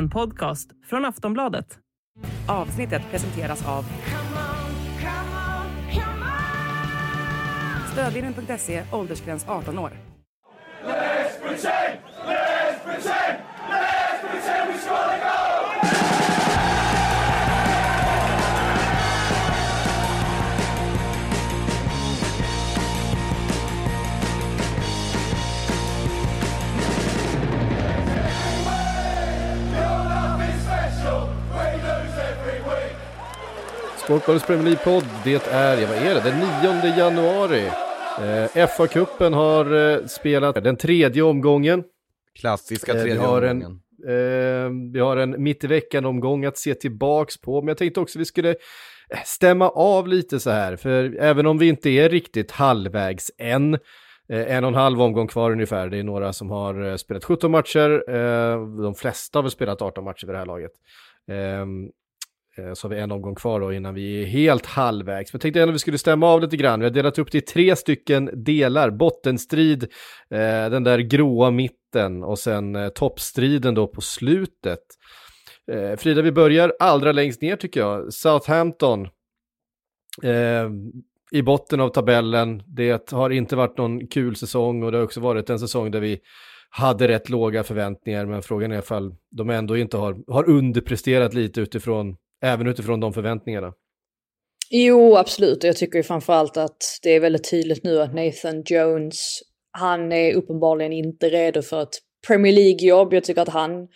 En podcast från Aftonbladet. Avsnittet presenteras av Stödvinnen.se, åldersgräns 18 år. Sportbladets Premier League-podd, det är, ja vad är det, den 9 januari. Eh, FA-cupen har eh, spelat den tredje omgången. Klassiska Eh, vi tredje har en- omgången. Eh, vi har en mitt i veckan-omgång att se tillbaks på, men jag tänkte också vi skulle eh, stämma av lite så här, för även om vi inte är riktigt halvvägs än, eh, en och en halv omgång kvar ungefär, det är några som har spelat 17 matcher, de flesta har väl spelat 18 matcher vid det här laget. Eh, så har vi en omgång kvar då innan vi är helt halvvägs. Men jag tänkte ändå vi skulle stämma av lite grann. Vi har delat upp det i tre stycken delar. Bottenstrid, eh, den där gråa mitten och sen eh, toppstriden då på slutet. Frida, vi börjar allra längst ner tycker jag. Southampton. Eh, I botten av tabellen. Det har inte varit någon kul säsong och det har också varit en säsong där vi hade rätt låga förväntningar, men frågan är ifall de ändå inte har, har underpresterat lite utifrån, även utifrån de förväntningarna. Jo, absolut. Jag tycker ju framförallt att det är väldigt tydligt nu att Nathan Jones, han är uppenbarligen inte redo för ett Premier League-jobb. Jag tycker att han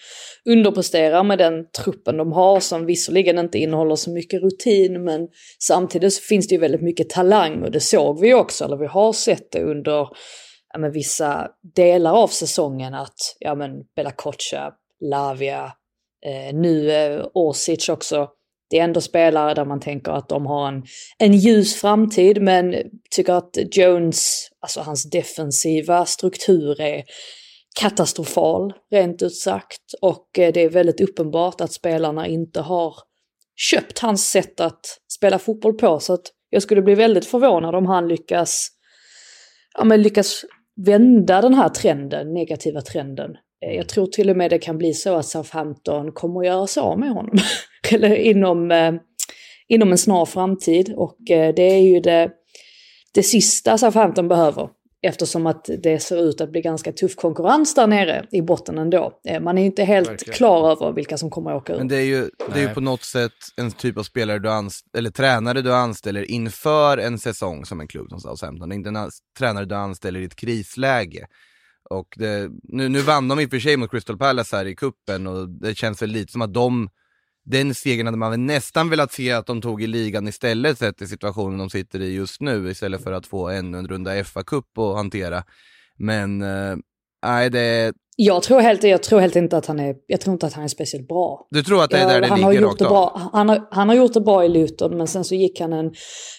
underpresterar med den truppen de har som visserligen inte innehåller så mycket rutin men samtidigt så finns det ju väldigt mycket talang och det såg vi också, eller vi har sett det under ja, men vissa delar av säsongen att ja men Bella Coccia, Lavia, eh, nu eh, Orsic också. Det är ändå spelare där man tänker att de har en, en ljus framtid men tycker att Jones, alltså hans defensiva struktur är katastrofal rent ut sagt. Och eh, det är väldigt uppenbart att spelarna inte har köpt hans sätt att spela fotboll på. Så att jag skulle bli väldigt förvånad om han lyckas, ja men lyckas vända den här trenden, negativa trenden. Eh, Jag tror till och med det kan bli så att Southampton kommer att göra sig av med honom. Eller inom, eh, inom en snar framtid. Och eh, det är ju det, det sista Southampton behöver. Eftersom att det ser ut att bli ganska tuff konkurrens där nere i botten ändå. Man är ju inte helt Verkligen. klar över vilka som kommer att åka Men ut. det är ju, det är ju på något sätt en typ av spelare du anst- eller tränare du anställer inför en säsong som en klubb som Southampton. Det är inte en tränare du anställer i ett krisläge. Och det, nu, nu vann de i och för sig mot Crystal Palace här i kuppen och det känns väl lite som att de, den segern hade man väl nästan velat se att de tog i ligan istället sett i situationen de sitter i just nu istället för att få ännu en runda FA-cup att hantera. Men, eh, nej det, Jag tror helt, jag tror helt inte att han är, jag tror inte att han är speciellt bra. du tror att det är där det han har ligger gjort rakt det bra. Han har, han har gjort det bra i Luton men sen så gick han en,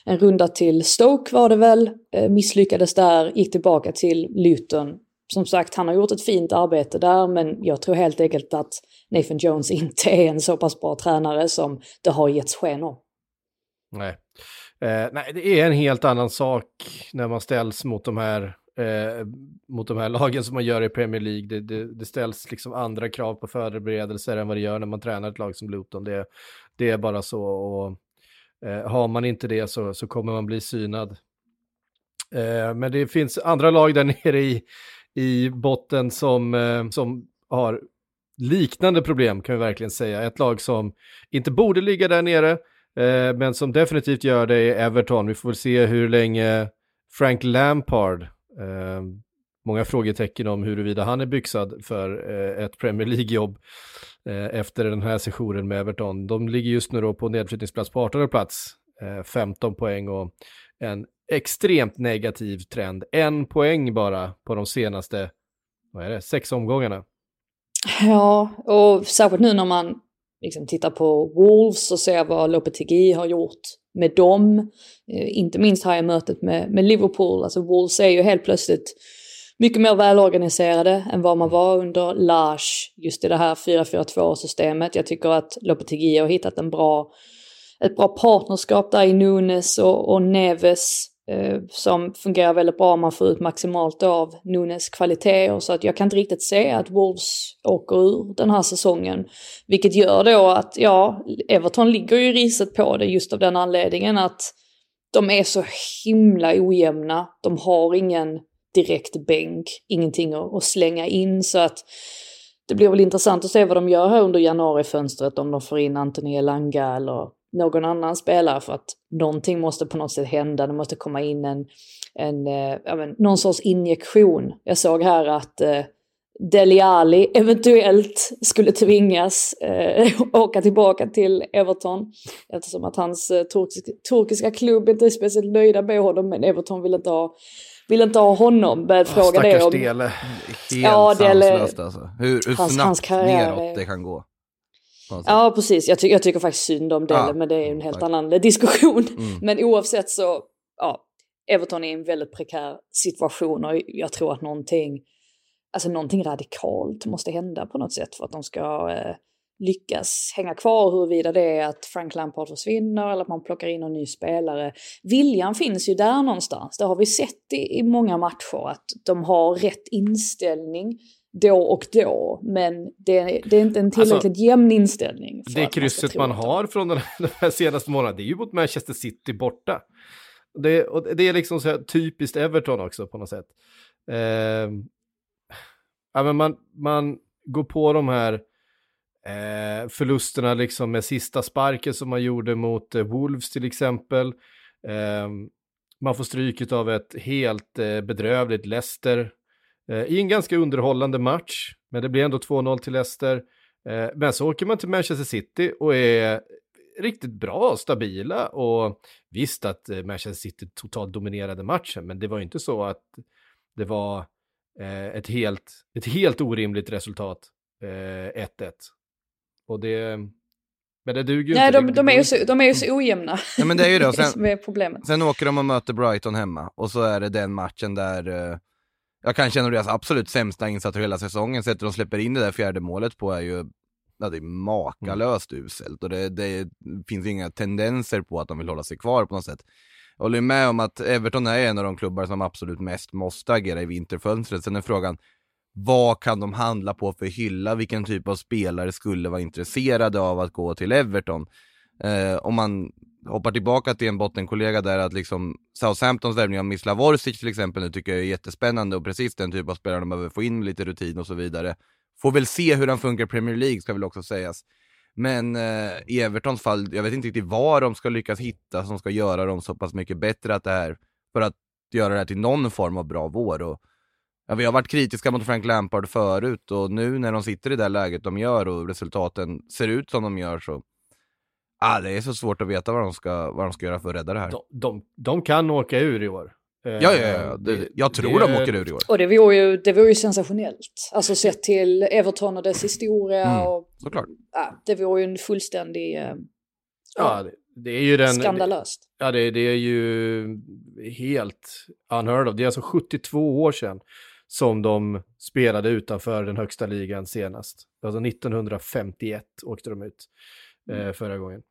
en runda till Stoke var det väl. Eh, misslyckades där, gick tillbaka till Luton. Som sagt, han har gjort ett fint arbete där men jag tror helt enkelt att Nathan Jones inte är en så pass bra tränare som det har getts sken om. Nej. Eh, nej, det är en helt annan sak när man ställs mot de här, eh, mot de här lagen som man gör i Premier League. Det, det, det ställs liksom andra krav på förberedelser än vad det gör när man tränar ett lag som Luton. Det, det är bara så. Och, eh, har man inte det så, så kommer man bli synad. Eh, men det finns andra lag där nere i, i botten som, eh, som har liknande problem kan vi verkligen säga. Ett lag som inte borde ligga där nere, eh, men som definitivt gör det är Everton. Vi får väl se hur länge Frank Lampard, eh, många frågetecken om huruvida han är byxad för ett Premier League-jobb efter den här sessionen med Everton. De ligger just nu då på nedflyttningsplats på 18 plats, 15 poäng och en extremt negativ trend. En poäng bara på de senaste, vad är det, sex omgångarna. Ja, och särskilt nu när man liksom tittar på Wolves och ser vad Lopetegui har gjort med dem. Eh, inte minst här i mötet med, med Liverpool. Alltså Wolves är ju helt plötsligt mycket mer välorganiserade än vad man var under Lars just i det här 4-4-2 systemet. Jag tycker att Lopetegui har hittat en bra, ett bra partnerskap där i Nunes och, och Neves. Eh, som fungerar väldigt bra. Man får ut maximalt av Nunes kvaliteter. Så att jag kan inte riktigt se att Wolves åker ur den här säsongen. Vilket gör då att, ja, Everton ligger ju riset på det just av den anledningen att de är så himla ojämna. De har ingen direkt bänk, ingenting att slänga in. Så att det blir väl intressant att se vad de gör här under januarifönstret. Om de får in Anthony Elanga eller någon annan spelare. För att någonting måste på något sätt hända. Det måste komma in en, en äh, men, någon sorts injektion. Jag såg här att äh, Deli Ali eventuellt skulle tvingas eh, åka tillbaka till Everton. Eftersom att hans eh, turkiska, turkiska klubb inte är speciellt nöjda med honom. Men Everton vill inte ha vill inte ha honom. Började fråga Stackars det om... Dele. Helt Ja, Dele- sanslöst alltså. Hur, hur Hans- snabbt hans neråt det kan gå. Ja, precis. Jag, ty jag tycker faktiskt synd om Dele, Ja, men det är en helt tack. annan diskussion. Mm. Men oavsett så, ja, Everton är i en väldigt prekär situation och jag tror att någonting, alltså någonting radikalt måste hända på något sätt för att de ska eh, lyckas hänga kvar huruvida det är att Frank Lampard försvinner eller att man plockar in en ny spelare. Viljan finns ju där någonstans, det har vi sett i, i många matcher att de har rätt inställning då och då, men det, det är inte en tillräckligt jämn inställning. Det man krysset man de- har från den här, de här senaste månaderna, det är ju mot Manchester City borta. Det, och det är liksom så här typiskt Everton också på något sätt. Eh, ja, men man, man går på de här eh, förlusterna liksom med sista sparken som man gjorde mot eh, Wolves till exempel. Eh, man får stryket av ett helt eh, bedrövligt Leicester i en ganska underhållande match. Men det blir ändå 2-0 till Leicester. Eh, men så åker man till Manchester City och är riktigt bra och stabila och visst att eh, Manchester City totalt dominerade matchen, men det var ju inte så att det var eh, ett, helt, ett helt orimligt resultat, eh, 1-1. Och det, men det duger ju Nej, inte. de, Det- de, det är ju så, de är ju så ojämna. Ja, men det är ju det. det Sen- som är problemet. Sen åker de och möter Brighton hemma och så är det den matchen där eh, jag kanske en av deras absolut sämsta insatser hela säsongen. Sättet de släpper in det där fjärde målet på är ju ja, det är makalöst uselt och det, det finns inga tendenser på att de vill hålla sig kvar på något sätt. Jag håller med om att Everton är en av de klubbar som absolut mest måste agera i vinterfönstret. Sen är frågan, vad kan de handla på för hylla? Vilken typ av spelare skulle vara intresserade av att gå till Everton? Eh, om man hoppar tillbaka till en bottenkollega där att liksom Southamptons värvning av Mislav Orsic till exempel nu tycker jag är jättespännande och precis den typ av spelare de behöver få in med lite rutin och så vidare. Får väl se hur han funkar i Premier League ska väl också sägas. Men eh, i Evertons fall, jag vet inte riktigt vad de ska lyckas hitta som ska göra dem så pass mycket bättre att det här, för att göra det här till någon form av bra vår. Och, ja, vi har varit kritiska mot Frank Lampard förut och nu när de sitter i det läget de gör och resultaten ser ut som de gör så Ah, det är så svårt att veta vad de ska, vad de ska göra för att rädda det här. De, de, de kan åka ur i år. Eh, Ja, ja, ja. Det, jag tror de åker ur i år. Och det vore, ju, det vore ju sensationellt. Alltså sett till Everton och dess historia. Mm. Och, Såklart. ja, det vore ju en fullständig eh, Ja, det, det är ju den... skandalöst. Ja, det, det är ju helt unheard of. Det är alltså 72 år sedan som de spelade utanför den högsta ligan senast. Alltså 1951 åkte de ut eh, förra gången.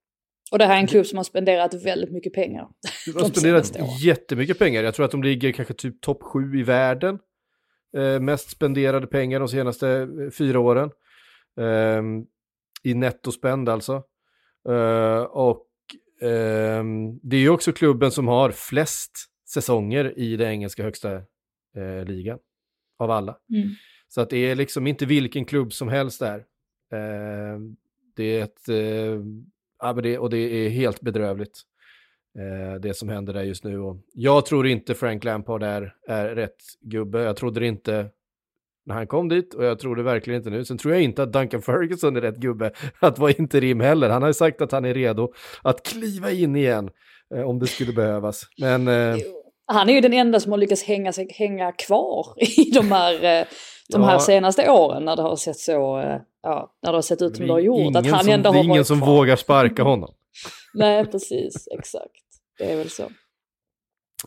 Och det här är en klubb som har spenderat väldigt mycket pengar. De har spenderat jättemycket pengar. Jag tror att de ligger kanske typ topp sju i världen. Eh, mest spenderade pengar de senaste eh, fyra åren. Ehm, I nettospend alltså. Eh, och ehm, det är ju också klubben som har flest säsonger i den engelska högsta eh, ligan. Av alla. Mm. Så att det är liksom inte vilken klubb som helst där. Det är ett, eh, ja, men det, och det är helt bedrövligt. Eh, det som händer där just nu. Och jag tror inte Frank Lampard är, är rätt gubbe. Jag trodde det inte när han kom dit och jag tror det verkligen inte nu. Sen tror jag inte att Duncan Ferguson är rätt gubbe att vara interim heller. Han har ju sagt att han är redo att kliva in igen eh, om det skulle behövas. Men eh, han är ju den enda som har lyckats hänga, hänga kvar i de här, eh, de Ja. här senaste åren när det har sett så, eh, ja, när det har sett ut som det har gjort. ingen Att han som, ändå det är har ingen som kvar. vågar sparka honom. Nej, precis, exakt. Det är väl så.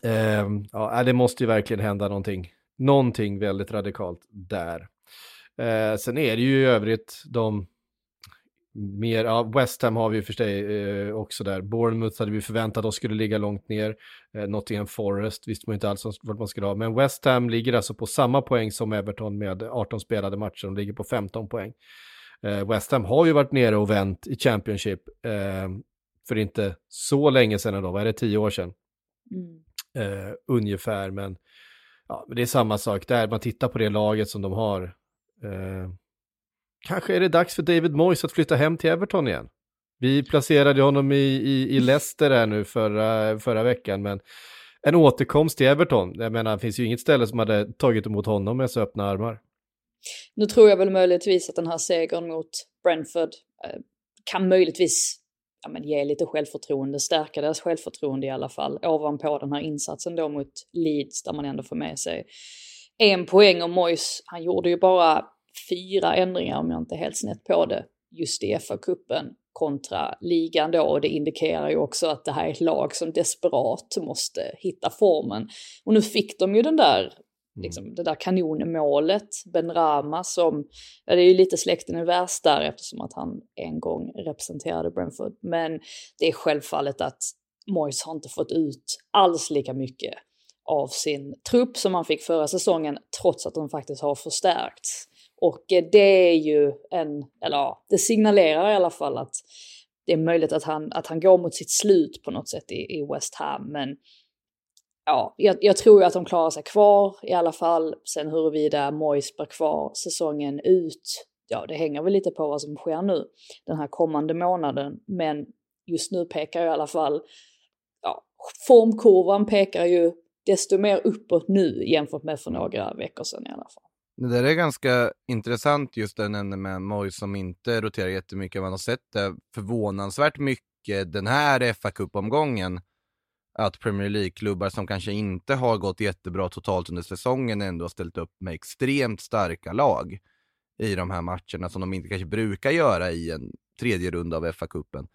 Ehm, ja, det måste ju verkligen hända någonting. Någonting väldigt radikalt där. Eh, sen är det ju i övrigt de mer, ja, West Ham har vi för sig eh, också där. Bournemouth hade vi förväntat oss skulle ligga långt ner. Eh, Nottingham Forest visste man inte alls vart man skulle ha. Men West Ham ligger alltså på samma poäng som Everton med 18 spelade matcher. De ligger på 15 poäng. Eh, West Ham har ju varit nere och vänt i Championship eh, för inte så länge sedan då, vad är det, tio år sedan? Mm. Eh, ungefär, men ja, det är samma sak där. Man tittar på det laget som de har. Kanske är det dags för David Moyes att flytta hem till Everton igen. Vi placerade honom i, i, i Leicester här nu förra, förra veckan, men en återkomst till Everton. Jag menar, det finns ju inget ställe som hade tagit emot honom med så öppna armar. Nu tror jag väl möjligtvis att den här segern mot Brentford eh, kan möjligtvis ja, men ge lite självförtroende, stärka deras självförtroende i alla fall. Ovanpå den här insatsen då mot Leeds där man ändå får med sig en poäng och Moyes, han gjorde ju bara fyra ändringar om jag inte är helt snett på det just i FA-cupen kontra ligan då och det indikerar ju också att det här är ett lag som desperat måste hitta formen. Och nu fick de ju den där Mm. liksom, det där kanonmålet, Ben Rama som, ja det är ju lite släkten är värst där eftersom att han en gång representerade Brentford. Men det är självfallet att Moyes har inte fått ut alls lika mycket av sin trupp som han fick förra säsongen trots att de faktiskt har förstärkts. Och eh, det är ju en, eller ja, det signalerar i alla fall att det är möjligt att han, att han går mot sitt slut på något sätt i, i West Ham. Men ja, jag, jag, tror ju att de klarar sig kvar i alla fall. Sen huruvida Moise blir kvar säsongen ut, ja det hänger väl lite på vad som sker nu den här kommande månaden. Men just nu pekar i alla fall, ja, formkurvan pekar ju desto mer uppåt nu jämfört med för några veckor sedan i alla fall. Det där är ganska intressant just den ände med Moy som inte roterar jättemycket. Man har sett det förvånansvärt mycket den här fa Cup-omgången att Premier League-klubbar som kanske inte har gått jättebra totalt under säsongen ändå har ställt upp med extremt starka lag i de här matcherna som de inte kanske brukar göra i en tredje runda av FA-cupen.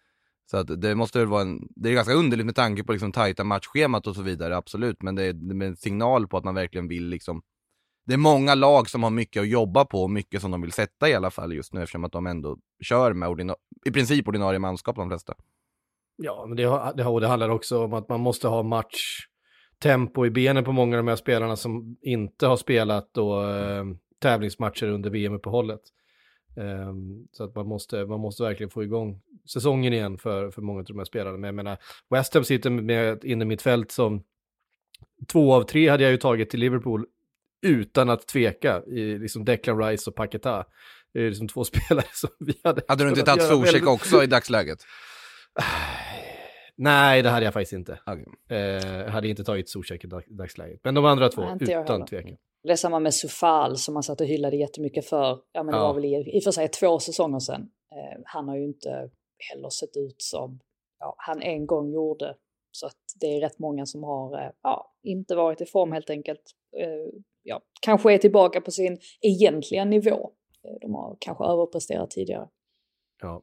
Så att det måste väl vara en, det är ganska underligt med tanke på liksom tajta matchschemat och så vidare, absolut, men det är, en signal på att man verkligen vill liksom det är många lag som har mycket att jobba på och mycket som de vill sätta i alla fall just nu eftersom att de ändå kör med i princip ordinarie manskap de flesta. Ja, men det, det, det handlar också om att man måste ha matchtempo i benen på många av de här spelarna som inte har spelat då, eh, tävlingsmatcher under VM-uppehållet. Eh, så att man måste, man måste verkligen få igång säsongen igen för, för många av de här spelarna. Men jag menar, West Ham sitter med inne mitt fält som två av tre hade jag ju tagit till Liverpool utan att tveka i liksom Declan Rice och Paketa. Det är liksom två spelare som vi hade... Hade du inte tagit Zuzek också i dagsläget? Nej, det hade jag faktiskt inte. Okay. Eh, hade inte tagit Zuzek i dagsläget. Men de andra två, Nej, utan tvekan. Det är samma med Sufal som man satt och hyllade jättemycket för. Ja, men det ja. var väl i, i och för sig två säsonger sedan. Eh, han har ju inte heller sett ut som ja, han en gång gjorde. Så att det är rätt många som har eh, ja, inte varit i form helt enkelt. Eh, ja, kanske är tillbaka på sin egentliga nivå. Eh, de har kanske överpresterat tidigare. Ja.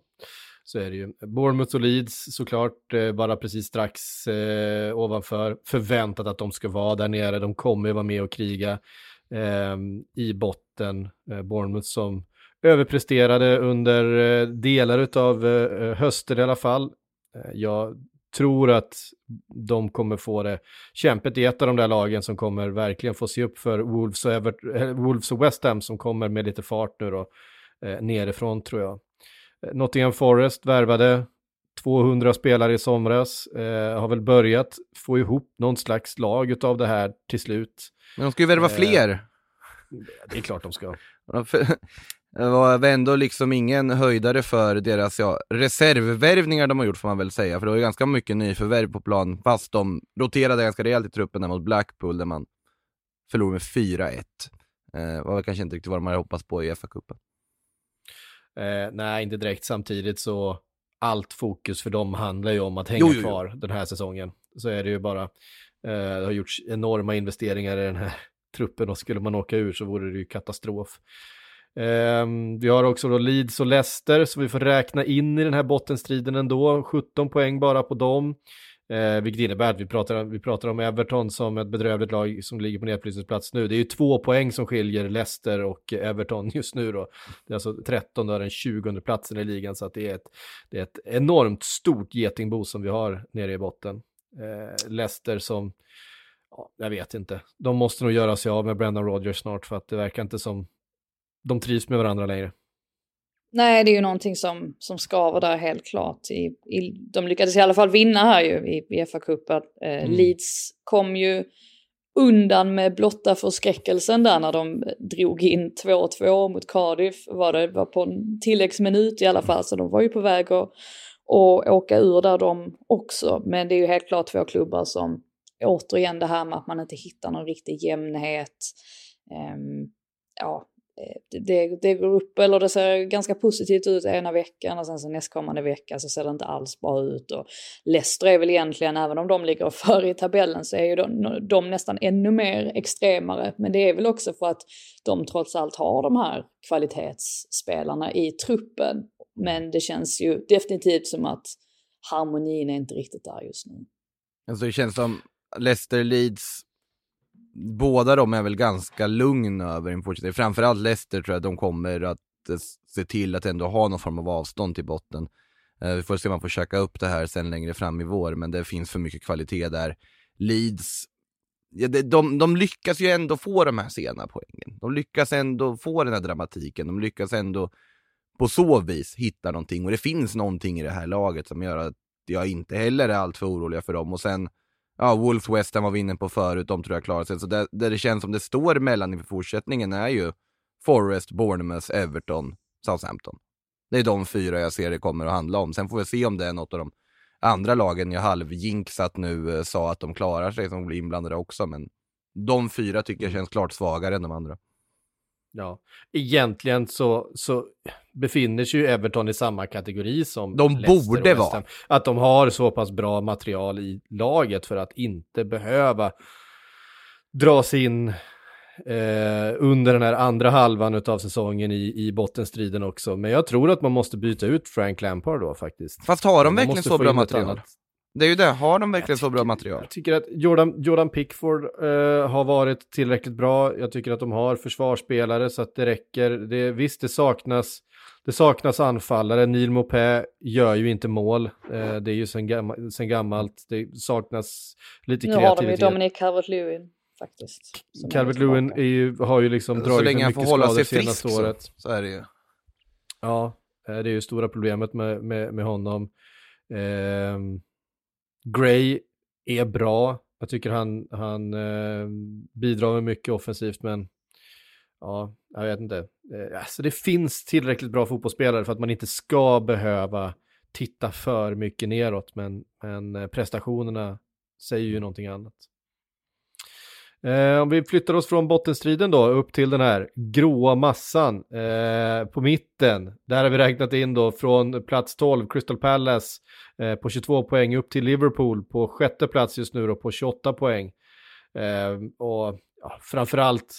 Så är det ju. Bournemouth och Leeds såklart, bara precis strax eh, ovanför. Förväntat att de ska vara där nere. De kommer ju vara med och kriga eh, i botten. Eh, Bournemouth som överpresterade under delar av hösten i alla fall. jag tror att de kommer få det kämpet i ett av de där lagen som kommer verkligen få se upp för Wolves och, Evert Wolves och West Ham som kommer med lite fart nu då, nerifrån tror jag. Nottingham Forest värvade 200 spelare i somras, eh, har väl börjat få ihop någon slags lag av det här till slut. Men de ska ju värva eh, fler. Det är klart de ska. Det var ändå liksom ingen höjdare för deras ja, reservvärvningar de har gjort får man väl säga, för det var ju ganska mycket nyförvärv på plan, fast de roterade ganska rejält i truppen där mot Blackpool där man förlorade med 4-1. Eh, var väl kanske inte riktigt vad de hade hoppats på i FA-cupen. Eh, nej, inte direkt. Samtidigt så allt fokus för dem handlar ju om att hänga jo, jo, kvar den här säsongen. Så är det ju bara. Eh, det har gjorts enorma investeringar i den här truppen och skulle man åka ur så vore det ju katastrof. Eh, vi har också då Leeds och Leicester så vi får räkna in i den här bottenstriden ändå. 17 poäng bara på dem. Eh, vilket innebär att vi pratar, vi pratar om Everton som ett bedrövligt lag som ligger på nedflyttningsplats nu. Det är ju två poäng som skiljer Leicester och Everton just nu då. Det är alltså 13 och den 20 platsen i ligan så att det är ett, det är ett enormt stort getingbo som vi har nere i botten. Eh, Leicester som, ja, jag vet inte, de måste nog göra sig av med Brendan Rodgers snart för att det verkar inte som de trivs med varandra längre. Nej, det är ju någonting som, som skaver där helt klart. I, i, de lyckades i alla fall vinna här ju i, i FA-cupen. Eh, mm. Leeds kom ju undan med blotta förskräckelsen där när de drog in 2-2 mot Cardiff. Var det var på en tilläggsminut i alla fall, så de var ju på väg att, att åka ur där de också. Men det är ju helt klart två klubbar som återigen det här med att man inte hittar någon riktig jämnhet. Um, ja, Eh, Eh, det, det går upp eller det ser ganska positivt ut ena veckan och sen så nästkommande vecka så ser det inte alls bra ut. Och Leicester är väl egentligen, även om de ligger före i tabellen, så är ju de, de nästan ännu mer extremare. Men det är väl också för att de trots allt har de här kvalitetsspelarna i truppen. Men det känns ju definitivt som att harmonin är inte riktigt där just nu. Alltså det känns som Leicester Leeds båda de är väl ganska lugna över en fortsättning. Framförallt Leicester tror jag att de kommer att se till att ändå ha någon form av avstånd till botten. Eh, vi får se om man får käka upp det här sen längre fram i vår, men det finns för mycket kvalitet där. Leeds, ja, de, de, de lyckas ju ändå få de här sena poängen. De lyckas ändå få den här dramatiken. De lyckas ändå på så vis hitta någonting och det finns någonting i det här laget som gör att jag inte heller är alltför orolig för dem. Och sen ja, Wolves West var vi inne på förut, de tror jag klarar sig. Så där, där det känns som det står mellan inför fortsättningen är ju Forest, Bournemouth, Everton, Southampton. Det är de fyra jag ser det kommer att handla om. Sen får vi se om det är något av de andra lagen jag halvjinxat nu eh, sa att de klarar sig som blir inblandade också. Men de fyra tycker jag känns klart svagare än de andra. Ja, egentligen så, så befinner sig ju Everton i samma kategori som De Leicester borde vara. Att de har så pass bra material i laget för att inte behöva dras in eh, under den här andra halvan av säsongen i, i bottenstriden också. Men jag tror att man måste byta ut Frank Lampard då faktiskt. Fast har de verkligen så bra material? Det är ju det, har de verkligen så bra material? Jag tycker att Jordan, Jordan Pickford uh, har varit tillräckligt bra. Jag tycker att de har försvarsspelare så att det räcker. Det, visst, det saknas, det saknas anfallare. Neil Mopé gör ju inte mål. Uh, det är ju sen, gamma, sen gammalt. Det saknas lite nu kreativitet. Nu har de ju Dominic Calvert-Lewin faktiskt. Calvert-Lewin har ju liksom dragit Så länge han får hålla sig frisk året. Så, så är det ju. Ja, eh, det är ju stora problemet med, med, med honom. Um, Gray är bra. Jag tycker han, han eh, bidrar med mycket offensivt, men ja, jag vet inte. Eh, alltså det finns tillräckligt bra fotbollsspelare för att man inte ska behöva titta för mycket neråt, men, men eh, prestationerna säger ju någonting annat. Eh, om vi flyttar oss från bottenstriden då upp till den här gråa massan eh, på mitten. Där har vi räknat in då från plats 12, Crystal Palace eh, på 22 poäng upp till Liverpool på sjätte plats just nu då på 28 poäng. Eh, och ja, framförallt,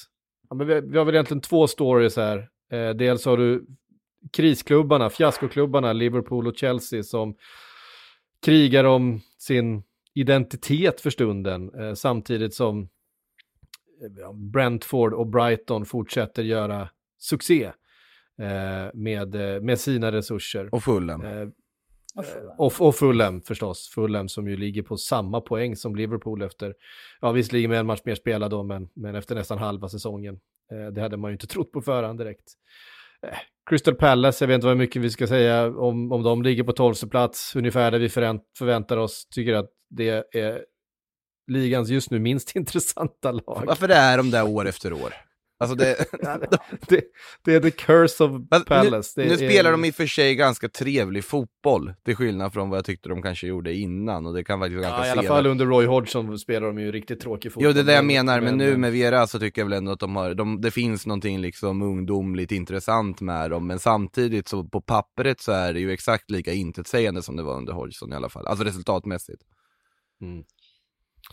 ja, men vi, vi, har väl egentligen två stories här. Eh, dels har du krisklubbarna, fiaskoklubbarna, Liverpool och Chelsea som krigar om sin identitet för stunden eh, samtidigt som Brentford och Brighton fortsätter göra succé eh, med, eh, med sina resurser. Och Fulham. Eh, och, och Fulham förstås, Fulham som ju ligger på samma poäng som Liverpool efter, ja visserligen med en match mer spelad då, men, men efter nästan halva säsongen. Eh, det hade man ju inte trott på förhand direkt. Eh, Crystal Palace, jag vet inte vad mycket vi ska säga om, om de ligger på tolfte plats, ungefär där vi förväntar oss, tycker att det är ligans just nu minst intressanta lag. Varför är de där år efter år? Alltså det... det, det, är the curse of Palace. Nu, nu spelar de i och för sig ganska trevlig fotboll, till skillnad från vad jag tyckte de kanske gjorde innan. Och det kan faktiskt ja, I alla fall under Roy Hodgson spelar de ju riktigt tråkig fotboll. Jo, det är det jag menar, men nu med Vera så tycker jag väl ändå att de har, de, det finns någonting liksom ungdomligt intressant med dem, men samtidigt så på pappret så är det ju exakt lika intetsägande som det var under Hodgson i alla fall, alltså resultatmässigt. Mm.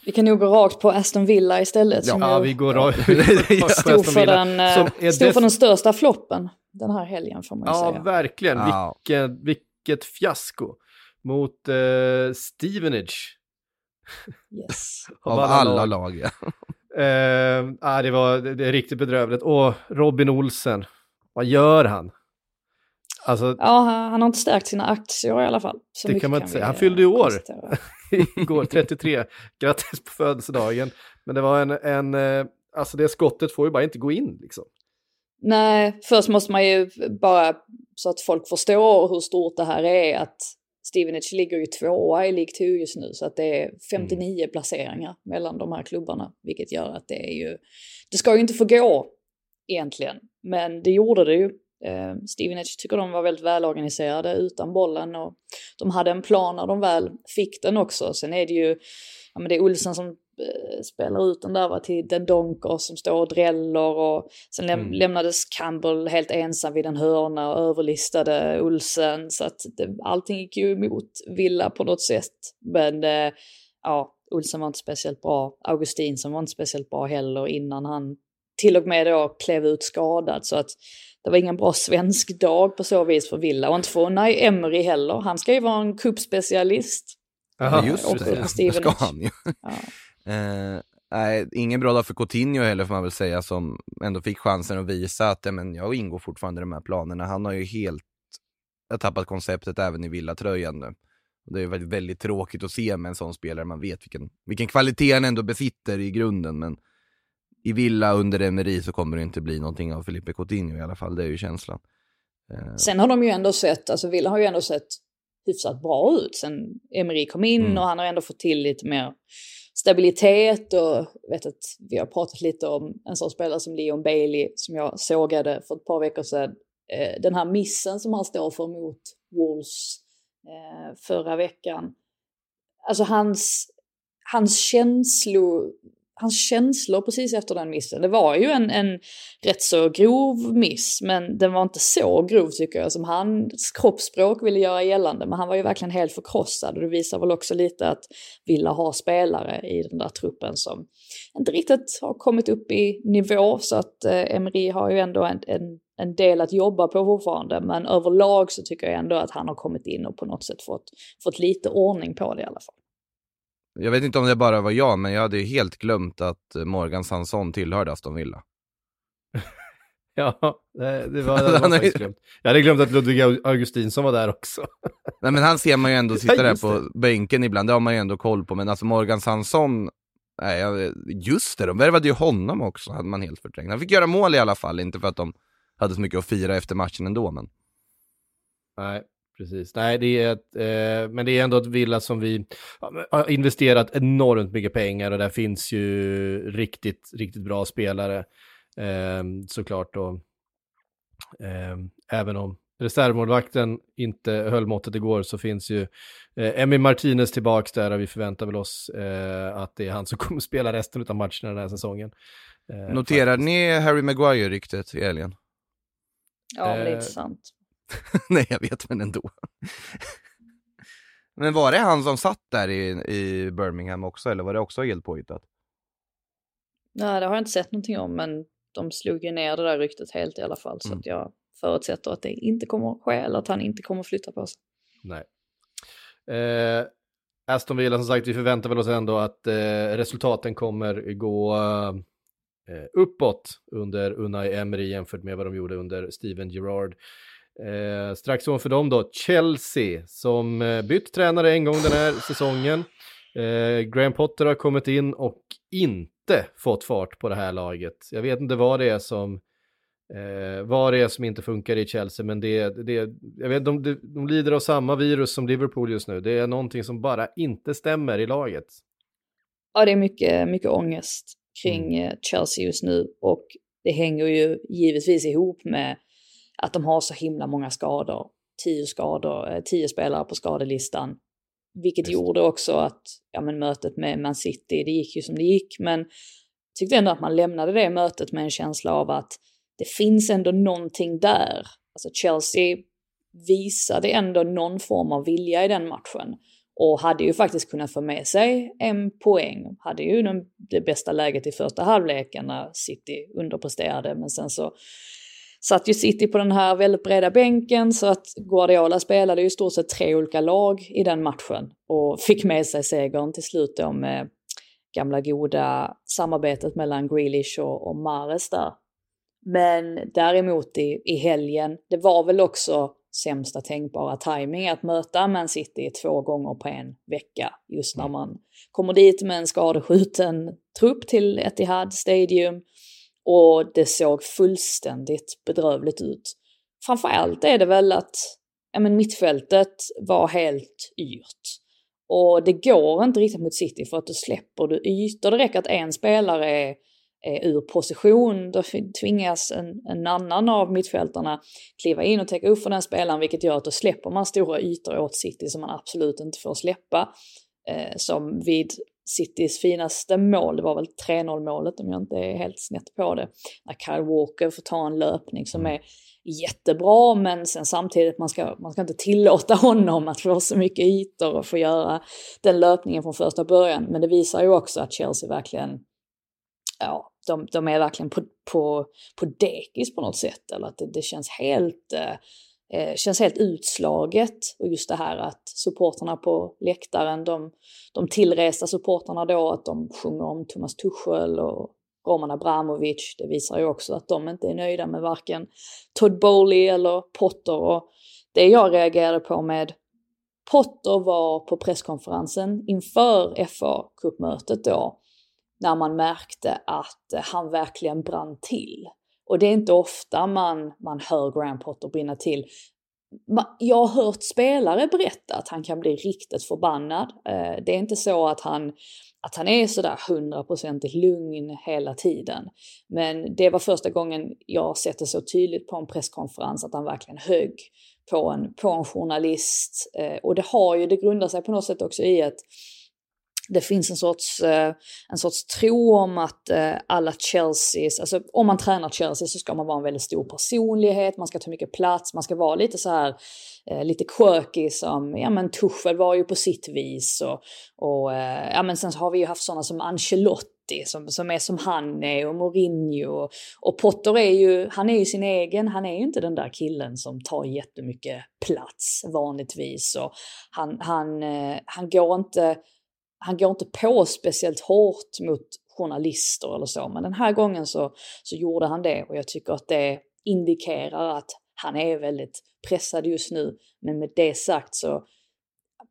Vi kan nog gå rakt på Aston Villa istället. Ja, ja vi går rakt stod, för den, eh, stod för den största floppen den här helgen får man ju ja, säga. Ja, verkligen. Ja. Vilket, vilket fiasko mot uh, Stevenage. Yes. Av, alla lag, ja. Eh, ah, det, var, det, det är riktigt bedrövligt. Och Robin Olsen, vad gör han? Alltså, Ja, han har inte stärkt sina aktier i alla fall. Så Det kan man inte säga. Han fyllde ju år. igår, 33. Grattis på födelsedagen. Men det var en, en eh, alltså det skottet får ju bara inte gå in liksom. Nej, först måste man ju bara så att folk förstår hur stort det här är att Stevenage ligger ju tvåa i League 2 just nu så att det är 59 placeringar mellan de här klubbarna vilket gör att det är ju, det ska ju inte få gå egentligen, men det gjorde det ju. Eh, Stevenage tycker de var väldigt välorganiserade utan bollen och de hade en plan när de väl fick den också. Sen är det ju, ja men det är Olsen som eh, spelar ut den där va, till Den Donker som står och dräller och sen läm- Mm. lämnades Campbell helt ensam vid en hörna och överlistade Olsen så att det, allting gick ju emot Villa på något sätt. Men eh, ja, Olsen var inte speciellt bra. Augustinsson var inte speciellt bra heller innan han till och med då klev ut skadad så att det var ingen bra svensk dag på så vis för Villa och inte för Unai Emery heller. Han ska ju vara en cupspecialist. Ja, just och det, det ska han ju. Ja. Eh, nej, ingen bra dag för Coutinho heller får man väl säga, som ändå fick chansen att visa att ja, men jag ingår fortfarande i de här planerna. Han har ju helt tappat konceptet även i villatröjan nu. Det är väldigt, väldigt tråkigt att se med en sån spelare, man vet vilken, vilken kvalitet han ändå besitter i grunden, men i Villa under Emery så kommer det inte bli någonting av Felipe Coutinho i alla fall, det är ju känslan. Eh, Sen har de ju ändå sett, alltså Villa har ju ändå sett hyfsat bra ut sen Emery kom in Mm. och han har ändå fått till lite mer stabilitet och vet att vi har pratat lite om en sån spelare som Leon Bailey som jag sågade för ett par veckor sedan. Eh, den här missen som han står för mot Wolves eh, förra veckan. Alltså hans, hans känslor, hans känslor precis efter den missen. Det var ju en, en rätt så grov miss, men den var inte så grov tycker jag som hans kroppsspråk ville göra gällande. Men han var ju verkligen helt förkrossad och det visar väl också lite att Villa har spelare i den där truppen som inte riktigt har kommit upp i nivå så att eh, Emery har ju ändå en, en, en del att jobba på fortfarande. Men överlag så tycker jag ändå att han har kommit in och på något sätt fått, fått lite ordning på det i alla fall. Jag vet inte om det bara var jag, men jag hade ju helt glömt att Morgan Sanson tillhörde Aston Villa. Ja, det, det var, det var faktiskt glömt. Jag hade glömt att Ludvig Augustinsson var där också. Nej men han ser man ju ändå sitta Ja, där på bänken ibland, det har man ju ändå koll på, men alltså Morgan Sanson, nej, just det, de värvade ju honom också, hade man helt förträngt. Han fick göra mål i alla fall, inte för att de hade så mycket att fira efter matchen ändå, men Nej, precis. Nej, det är ett, eh, men det är ändå ett villa som vi har investerat enormt mycket pengar och där finns ju riktigt, riktigt bra spelare eh, såklart. Och, eh, även om reservmålvakten inte höll måttet igår så finns ju eh, Emi Martinez tillbaks där och vi förväntar väl oss eh, att det är han som kommer spela resten av matcherna den här säsongen. Eh, noterar faktiskt. ni Harry Maguire-ryktet i helgen? Ja, det är Eh, intressant. nej, jag vet, men ändå. men var det han som satt där i, i Birmingham också, eller var det också helt påhittat? Nej, det har jag inte sett någonting om, men de slog ju ner det där ryktet helt i alla fall. Så Mm. att jag förutsätter att det inte kommer att ske eller att han inte kommer att flytta på sig. Nej. Eh, Aston Villa som sagt, vi förväntar väl oss ändå att eh, resultaten kommer gå eh, uppåt under Unai Emery jämfört med vad de gjorde under Steven Gerrard. Eh, strax ovanför dem då, Chelsea som eh, bytt tränare en gång den här säsongen. Eh, Graham Potter har kommit in och inte fått fart på det här laget. Jag vet inte vad det är som Eh, vad det är som inte funkar i Chelsea, men det, det, jag vet, de, de, de lider av samma virus som Liverpool just nu. Det är någonting som bara inte stämmer i laget. Ja, det är mycket, mycket ångest kring eh, Chelsea just nu och det hänger ju givetvis ihop med att de har så himla många skador. Tio skador, eh, tio spelare på skadelistan. Vilket Just. gjorde också att ja, men mötet med Man City, det gick ju som det gick, men tyckte ändå att man lämnade det mötet med en känsla av att det finns ändå någonting där. Alltså Chelsea visade ändå någon form av vilja i den matchen och hade ju faktiskt kunnat få med sig en poäng. Hade ju den, det bästa läget i första halvleken när City underpresterade men sen så satt ju City på den här väldigt breda bänken så att Guardiola spelade ju i stort sett tre olika lag i den matchen och fick med sig segern till slut då med gamla goda samarbetet mellan Grealish och, och Mares där. Men däremot i, i helgen, det var väl också sämsta tänkbara timing att möta Man City två gånger på en vecka. Just när mm. man kommer dit med en skadeskjuten trupp till Etihad Stadium och det såg fullständigt bedrövligt ut. Framförallt är det väl att ja, men mittfältet var helt yrt. Och det går inte riktigt mot City för att då släpper du ytor. Det räcker att en spelare är, är ur position, då tvingas en, en annan av mittfältarna kliva in och täcka upp för den spelaren vilket gör att då släpper man stora ytor åt City som man absolut inte får släppa. Eh, som vid Citys finaste mål, det var väl 3-0 målet om jag inte är helt snett på det. När Kyle Walker får ta en löpning som är jättebra men sen samtidigt man ska man ska inte tillåta honom att få så mycket ytor och få göra den löpningen från första början. Men det visar ju också att Chelsea verkligen, ja, de, de är verkligen på, på, på dekis på något sätt. Eller att det, det känns helt eh, eh, känns helt utslaget. Och just det här att supporterna på läktaren, de, de tillresta supporterna då, att de sjunger om Thomas Tuchel och Roman Abramovic. Det visar ju också att de inte är nöjda med varken Todd Bowley eller Potter. Och det jag reagerade på med Potter var på presskonferensen inför FA-cupmötet då, när man märkte att han verkligen brann till. Och det är inte ofta man, man hör Graham Potter brinna till. Jag har hört spelare berätta att han kan bli riktigt förbannad. Eh, det är inte så att han, att han är sådär hundraprocentigt lugn hela tiden. Men det var första gången jag sett det så tydligt på en presskonferens att han verkligen högg på en, på en journalist. Eh, och det har ju, det grundar sig på något sätt också i att det finns en sorts, eh, en sorts tro om att eh, alla Chelseas, alltså om man tränar Chelsea så ska man vara en väldigt stor personlighet, man ska ta mycket plats, man ska vara lite så här eh, lite quirky som, ja men Tuchel var ju på sitt vis och, och ja men sen så har vi ju haft sådana som Ancelotti som, som är som han är och Mourinho och, och Potter är ju, han är ju sin egen, han är ju inte den där killen som tar jättemycket plats vanligtvis och han, han, han går inte han går inte på speciellt hårt mot journalister eller så, men den här gången så, så gjorde han det och jag tycker att det indikerar att han är väldigt pressad just nu. Men med det sagt så,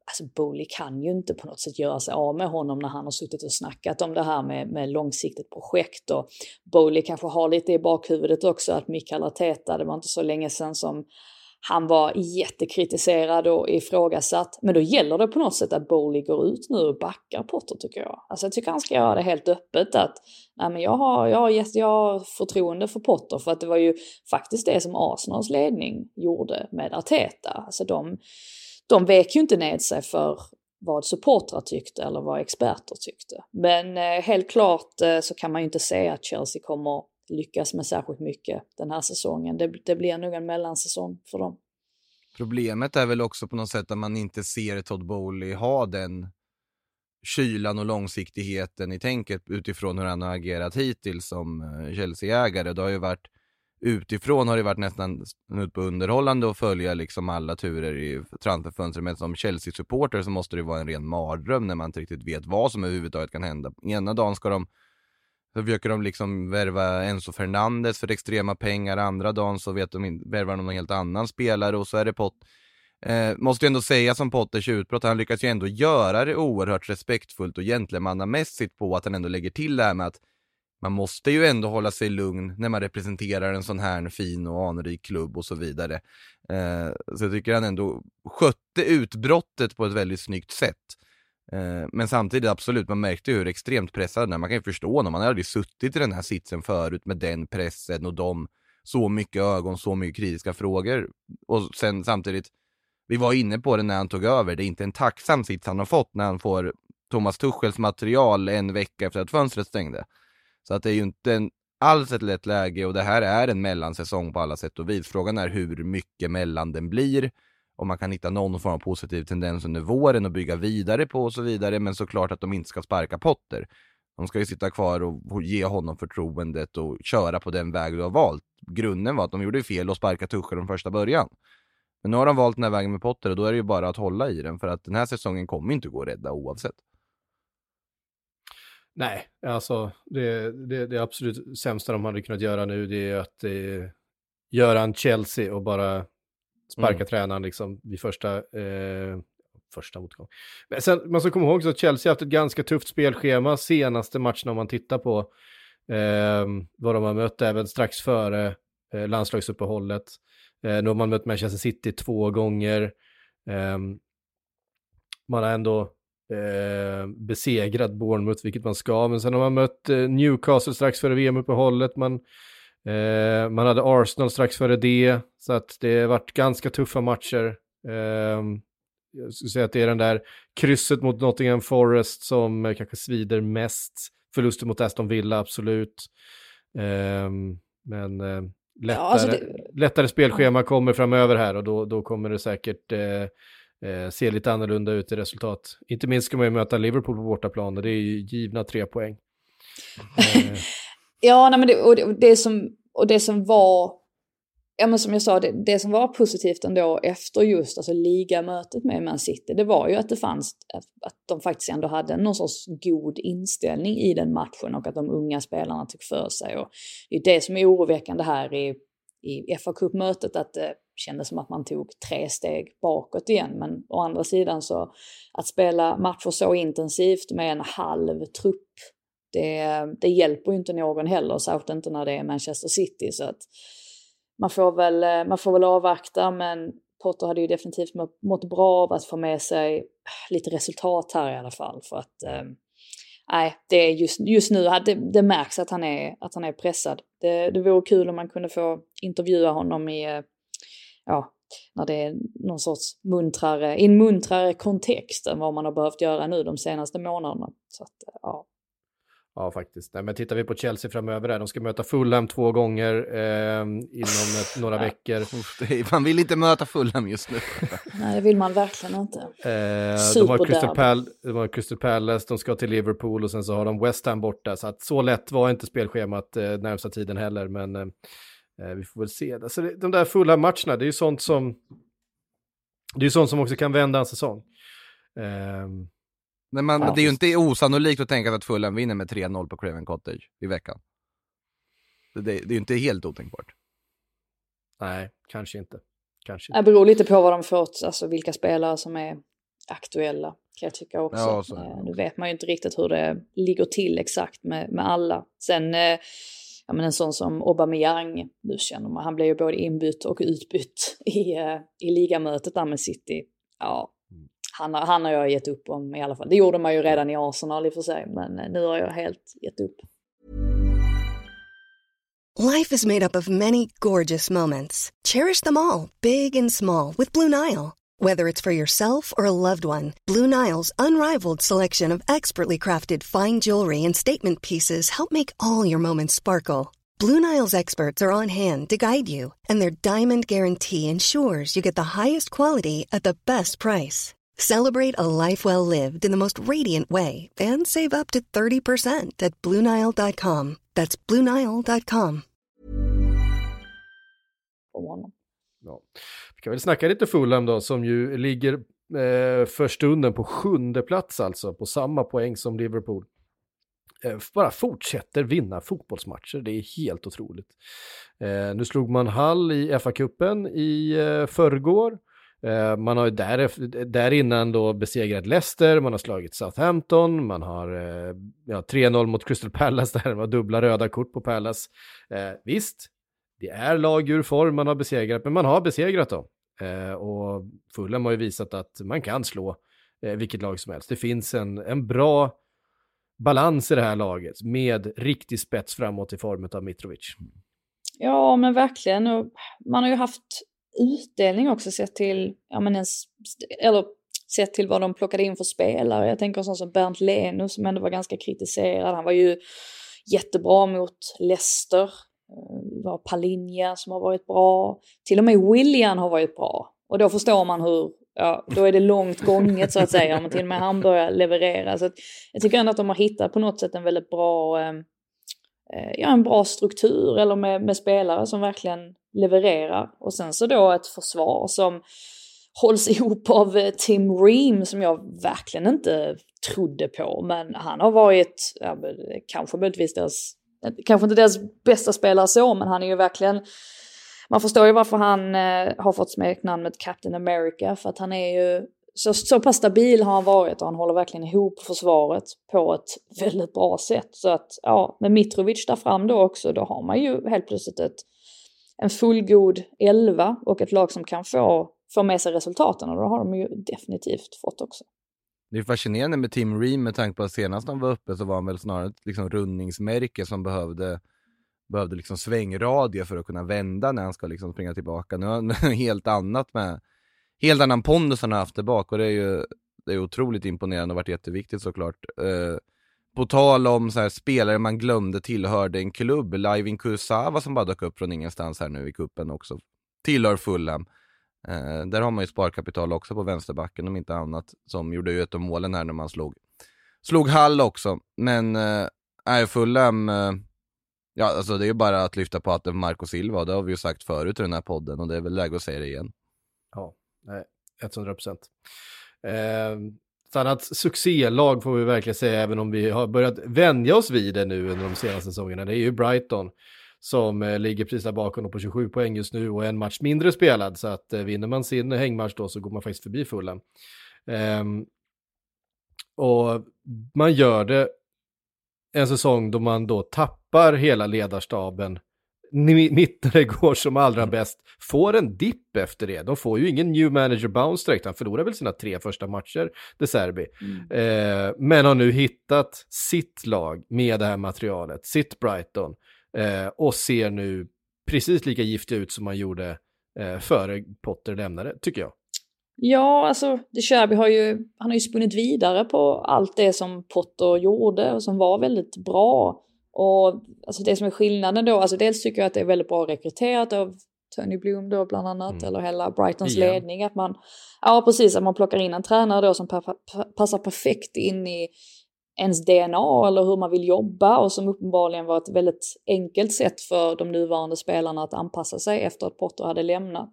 alltså Bowley kan ju inte på något sätt göra sig av med honom när han har suttit och snackat om det här med, med långsiktigt projekt och Bowley kanske har lite i bakhuvudet också att Mikael Arteta, det var inte så länge sedan som han var jättekritiserad och ifrågasatt. Men då gäller det på något sätt att Bowley går ut nu och backar Potter tycker jag. Alltså jag tycker han ska göra det helt öppet att nej men jag har, jag har, gett, jag har förtroende för Potter för att det var ju faktiskt det som Arsenals ledning gjorde med Arteta. Alltså de, de vek ju inte ned sig för vad supportrar tyckte eller vad experter tyckte. Men eh, helt klart eh, så kan man ju inte säga att Chelsea kommer lyckas med särskilt mycket den här säsongen. Det, det blir nog en mellansäsong för dem. Problemet är väl också på något sätt att man inte ser Todd Bowley ha den kylan och långsiktigheten i tänket utifrån hur han har agerat hittills som eh, Chelsea-ägare. Det har ju varit utifrån har det varit nästan ut på underhållande att följa liksom alla turer i transferfönstret. Men som Chelsea-supporter så måste det vara en ren mardröm när man inte riktigt vet vad som överhuvudtaget kan hända. Ena dagen ska de så försöker de liksom värva Enzo Fernandes för extrema pengar, andra dagen så vet de värvar de någon helt annan spelare och så är det Pott. Eh, måste ju ändå säga som Potters utbrott, han lyckas ju ändå göra det oerhört respektfullt och gentlemannamässigt på att han ändå lägger till det här med att man måste ju ändå hålla sig lugn när man representerar en sån här fin och anrik klubb och så vidare. Eh, så jag tycker han ändå skötte utbrottet på ett väldigt snyggt sätt. Eh, men samtidigt absolut, man märkte hur extremt pressad den är. Man kan ju förstå honom, man har aldrig suttit i den här sitsen förut med den pressen och de så mycket ögon, så mycket kritiska frågor. Och sen samtidigt, vi var inne på det när han tog över, det är inte en tacksam sits han har fått när han får Thomas Tuchels material en vecka efter att fönstret stängde. Så att det är ju inte en, alls ett lätt läge och det här är en mellansäsong på alla sätt och vis. Frågan är hur mycket mellan den blir om man kan hitta någon form av positiv tendens under våren och bygga vidare på och så vidare. Men såklart att de inte ska sparka Potter. De ska ju sitta kvar och ge honom förtroendet och köra på den väg du har valt. grunden var att de gjorde fel och sparkade Tuchel från första början. Men nu har de valt den här vägen med Potter och då är det ju bara att hålla i den för att den här säsongen kommer inte gå att rädda oavsett. Nej, alltså det, det, det absolut sämsta de hade kunnat göra nu det är att eh, göra en Chelsea och bara sparka mm. tränaren liksom vid första, eh, första motgång. Men sen, man ska komma ihåg att Chelsea har haft ett ganska tufft spelschema senaste matcherna om man tittar på eh, vad de har mött även strax före eh, landslagsuppehållet. Eh, nu har man mött Manchester City två gånger. Eh, man har ändå eh, besegrat Bournemouth, vilket man ska, men sen har man mött eh, Newcastle strax före VM-uppehållet. Man, eh, man hade Arsenal strax före det, så att det har varit ganska tuffa matcher. Ehm, jag skulle säga att det är den där krysset mot Nottingham Forest som eh, kanske svider mest. Förlusten mot Aston Villa, absolut. Um, men uh, lättare, ja, alltså det... lättare spelschema kommer framöver här och då, då kommer det säkert uh, uh, se lite annorlunda ut i resultat. Inte minst ska man ju möta Liverpool på bortaplan och det är ju givna tre poäng. ja, nej, men det, och det, och det, som, och det som var ja men som jag sa, det, det, som var positivt ändå efter just alltså ligamötet med Man City, det var ju att det fanns, att, att de faktiskt ändå hade någon sorts god inställning i den matchen och att de unga spelarna tog för sig. Och det är det som är oroväckande här i, i fa Cup-mötet, att det kändes som att man tog tre steg bakåt igen. Men å andra sidan så, att spela matcher så intensivt med en halv trupp, det, det hjälper ju inte någon heller, särskilt inte när det är Manchester City. Så att, man får väl, eh, man får väl avvakta men Potter hade ju definitivt mått bra av att få med sig lite resultat här i alla fall för att eh, det är just, just nu, det, det märks att han är, att han är pressad. Det, det vore kul om man kunde få intervjua honom i, eh, ja, när det är någon sorts muntrare, i en muntrare kontext än vad man har behövt göra nu de senaste månaderna. Så att, eh, ja, Ja, faktiskt. Nej, men tittar vi på Chelsea framöver här, de ska möta Fulham två gånger eh, inom ett, några veckor. Man vill inte möta Fulham just nu. Nej, det vill man verkligen inte. Eh, de, har Crystal Pal de har Crystal Palace, de ska till Liverpool och sen så har de West Ham borta. Så att så lätt var inte spelschemat eh, närmsta tiden heller, men eh, eh vi får väl se. Alltså, de där Fulham-matcherna, det är ju sånt som, det är sånt som också kan vända en säsong. Eh, men man, ja. det är ju inte osannolikt att tänka sig att Fulham vinner med 3-0 på Craven Cottage i veckan. Det, det, det är ju inte helt otänkbart. Nej, kanske inte. Kanske inte. Det beror lite på vad de fått, alltså vilka spelare som är aktuella kan jag tycka också. Ja, så, eh, Nu vet man ju inte riktigt hur det ligger till exakt med, med alla. Sen, eh, ja men en sån som Aubameyang, nu känner man, han blev ju både inbytt och utbytt i, eh, i ligamötet där med City. Ja, han, han har jag gett upp om i alla fall. Det gjorde man ju redan i Arsenal i och för sig, men eh, nu har jag helt gett upp. Life is made up of many gorgeous moments. Cherish them all, big and small, with Blue Nile. Whether it's for yourself or a loved one, Blue Nile's unrivaled selection of expertly crafted fine jewelry and statement pieces help make all your moments sparkle. Blue Nile's experts are on hand to guide you, and their diamond guarantee ensures you get the highest quality at the best price. Celebrate a life well lived in the most radiant way and save up to 30% at BlueNile.com. That's BlueNile.com. Ja. Vi kan väl snacka lite Fulham då, som ju ligger eh, för stunden på sjunde plats alltså, på samma poäng som Liverpool. Eh, bara fortsätter vinna fotbollsmatcher, det är helt otroligt. Eh, nu slog man Hall i FA-cupen i eh, förrgår. Eh, man har ju där, där innan då besegrat Leicester, man har slagit Southampton, man har eh, ja, 3-0 mot Crystal Palace där, det var dubbla röda kort på Palace. Eh, visst, det är lag ur form man har besegrat, men man har besegrat dem. Eh, och Fulham har ju visat att man kan slå eh, vilket lag som helst. Det finns en, en bra balans i det här laget med riktig spets framåt i form av Mitrovic. Ja, men verkligen. Man har ju haft utdelning också sett till, ja men ens, eller sett till vad de plockade in för spelare. Jag tänker sån som Bernt Leno som ändå var ganska kritiserad. Han var ju jättebra mot Leicester. Det var Palinja som har varit bra. Till och med William har varit bra. Och då förstår man hur, ja, då är det långt gånget så att säga. Men till och med han börjar leverera. Så jag tycker ändå att de har hittat på något sätt en väldigt bra, eh, eh ja, en bra struktur eller med, med spelare som verkligen levererar. Och sen så då ett försvar som hålls ihop av eh, Tim Ream som jag verkligen inte trodde på. Men han har varit, ja, eh, kanske möjligtvis deras, eh, kanske inte deras bästa spelare så, men han är ju verkligen man förstår ju varför han eh, har fått smeknamnet Captain America, för att han är ju så, så pass stabil har han varit och han håller verkligen ihop försvaret på ett väldigt bra sätt. Så att ja, med Mitrovic där fram då också, då har man ju helt plötsligt ett, en fullgod elva och ett lag som kan få, få med sig resultaten och då har de ju definitivt fått också. Det är fascinerande med Tim Ream med tanke på att senast han var uppe så var han väl snarare ett liksom rundningsmärke som behövde behövde liksom svängradie för att kunna vända när han ska liksom springa tillbaka. Nu har han helt annat med, helt annan pondus han har haft där bak och det är ju det är otroligt imponerande och varit jätteviktigt såklart. Uh, på tal om så här, spelare man glömde tillhörde en klubb, Laivin Kusava som bara dök upp från ingenstans här nu i kuppen också, tillhör Fulham. Eh, där har man ju sparkapital också på vänsterbacken om inte annat, som gjorde ju ett av målen här när man slog, slog Hall också. Men eh, Fulham, eh, Ja, alltså det är ju bara att lyfta på att det är Marco Silva, det har vi ju sagt förut i den här podden och det är väl läge att säga det igen. Ja, nej, 100 procent. Eh, ett annat succélag får vi verkligen säga, även om vi har börjat vänja oss vid det nu under de senaste säsongerna, det är ju Brighton som eh, ligger precis där bakom på 27 poäng just nu och en match mindre spelad, så att eh, vinner man sin hängmatch då så går man faktiskt förbi fullen. Um, och man gör det en säsong då man då tappar hela ledarstaben mitt när det går som allra mm. bäst, får en dipp efter det. De får ju ingen new manager bounce direkt, han förlorar väl sina tre första matcher, De Serbi. Mm. Eh, men har nu hittat sitt lag med det här materialet, sitt Brighton, eh, och ser nu precis lika giftig ut som man gjorde eh, före Potter lämnade, tycker jag. Ja, alltså De Cherby har ju, han har ju spunnit vidare på allt det som Potter gjorde och som var väldigt bra. Och alltså det som är skillnaden då, alltså dels tycker jag att det är väldigt bra rekryterat av Tony Bloom då bland annat, mm. eller hela Brightons Igen. ledning, att man, ja precis, att man plockar in en tränare då som passar perfekt in i ens DNA eller hur man vill jobba och som uppenbarligen var ett väldigt enkelt sätt för de nuvarande spelarna att anpassa sig efter att Potter hade lämnat.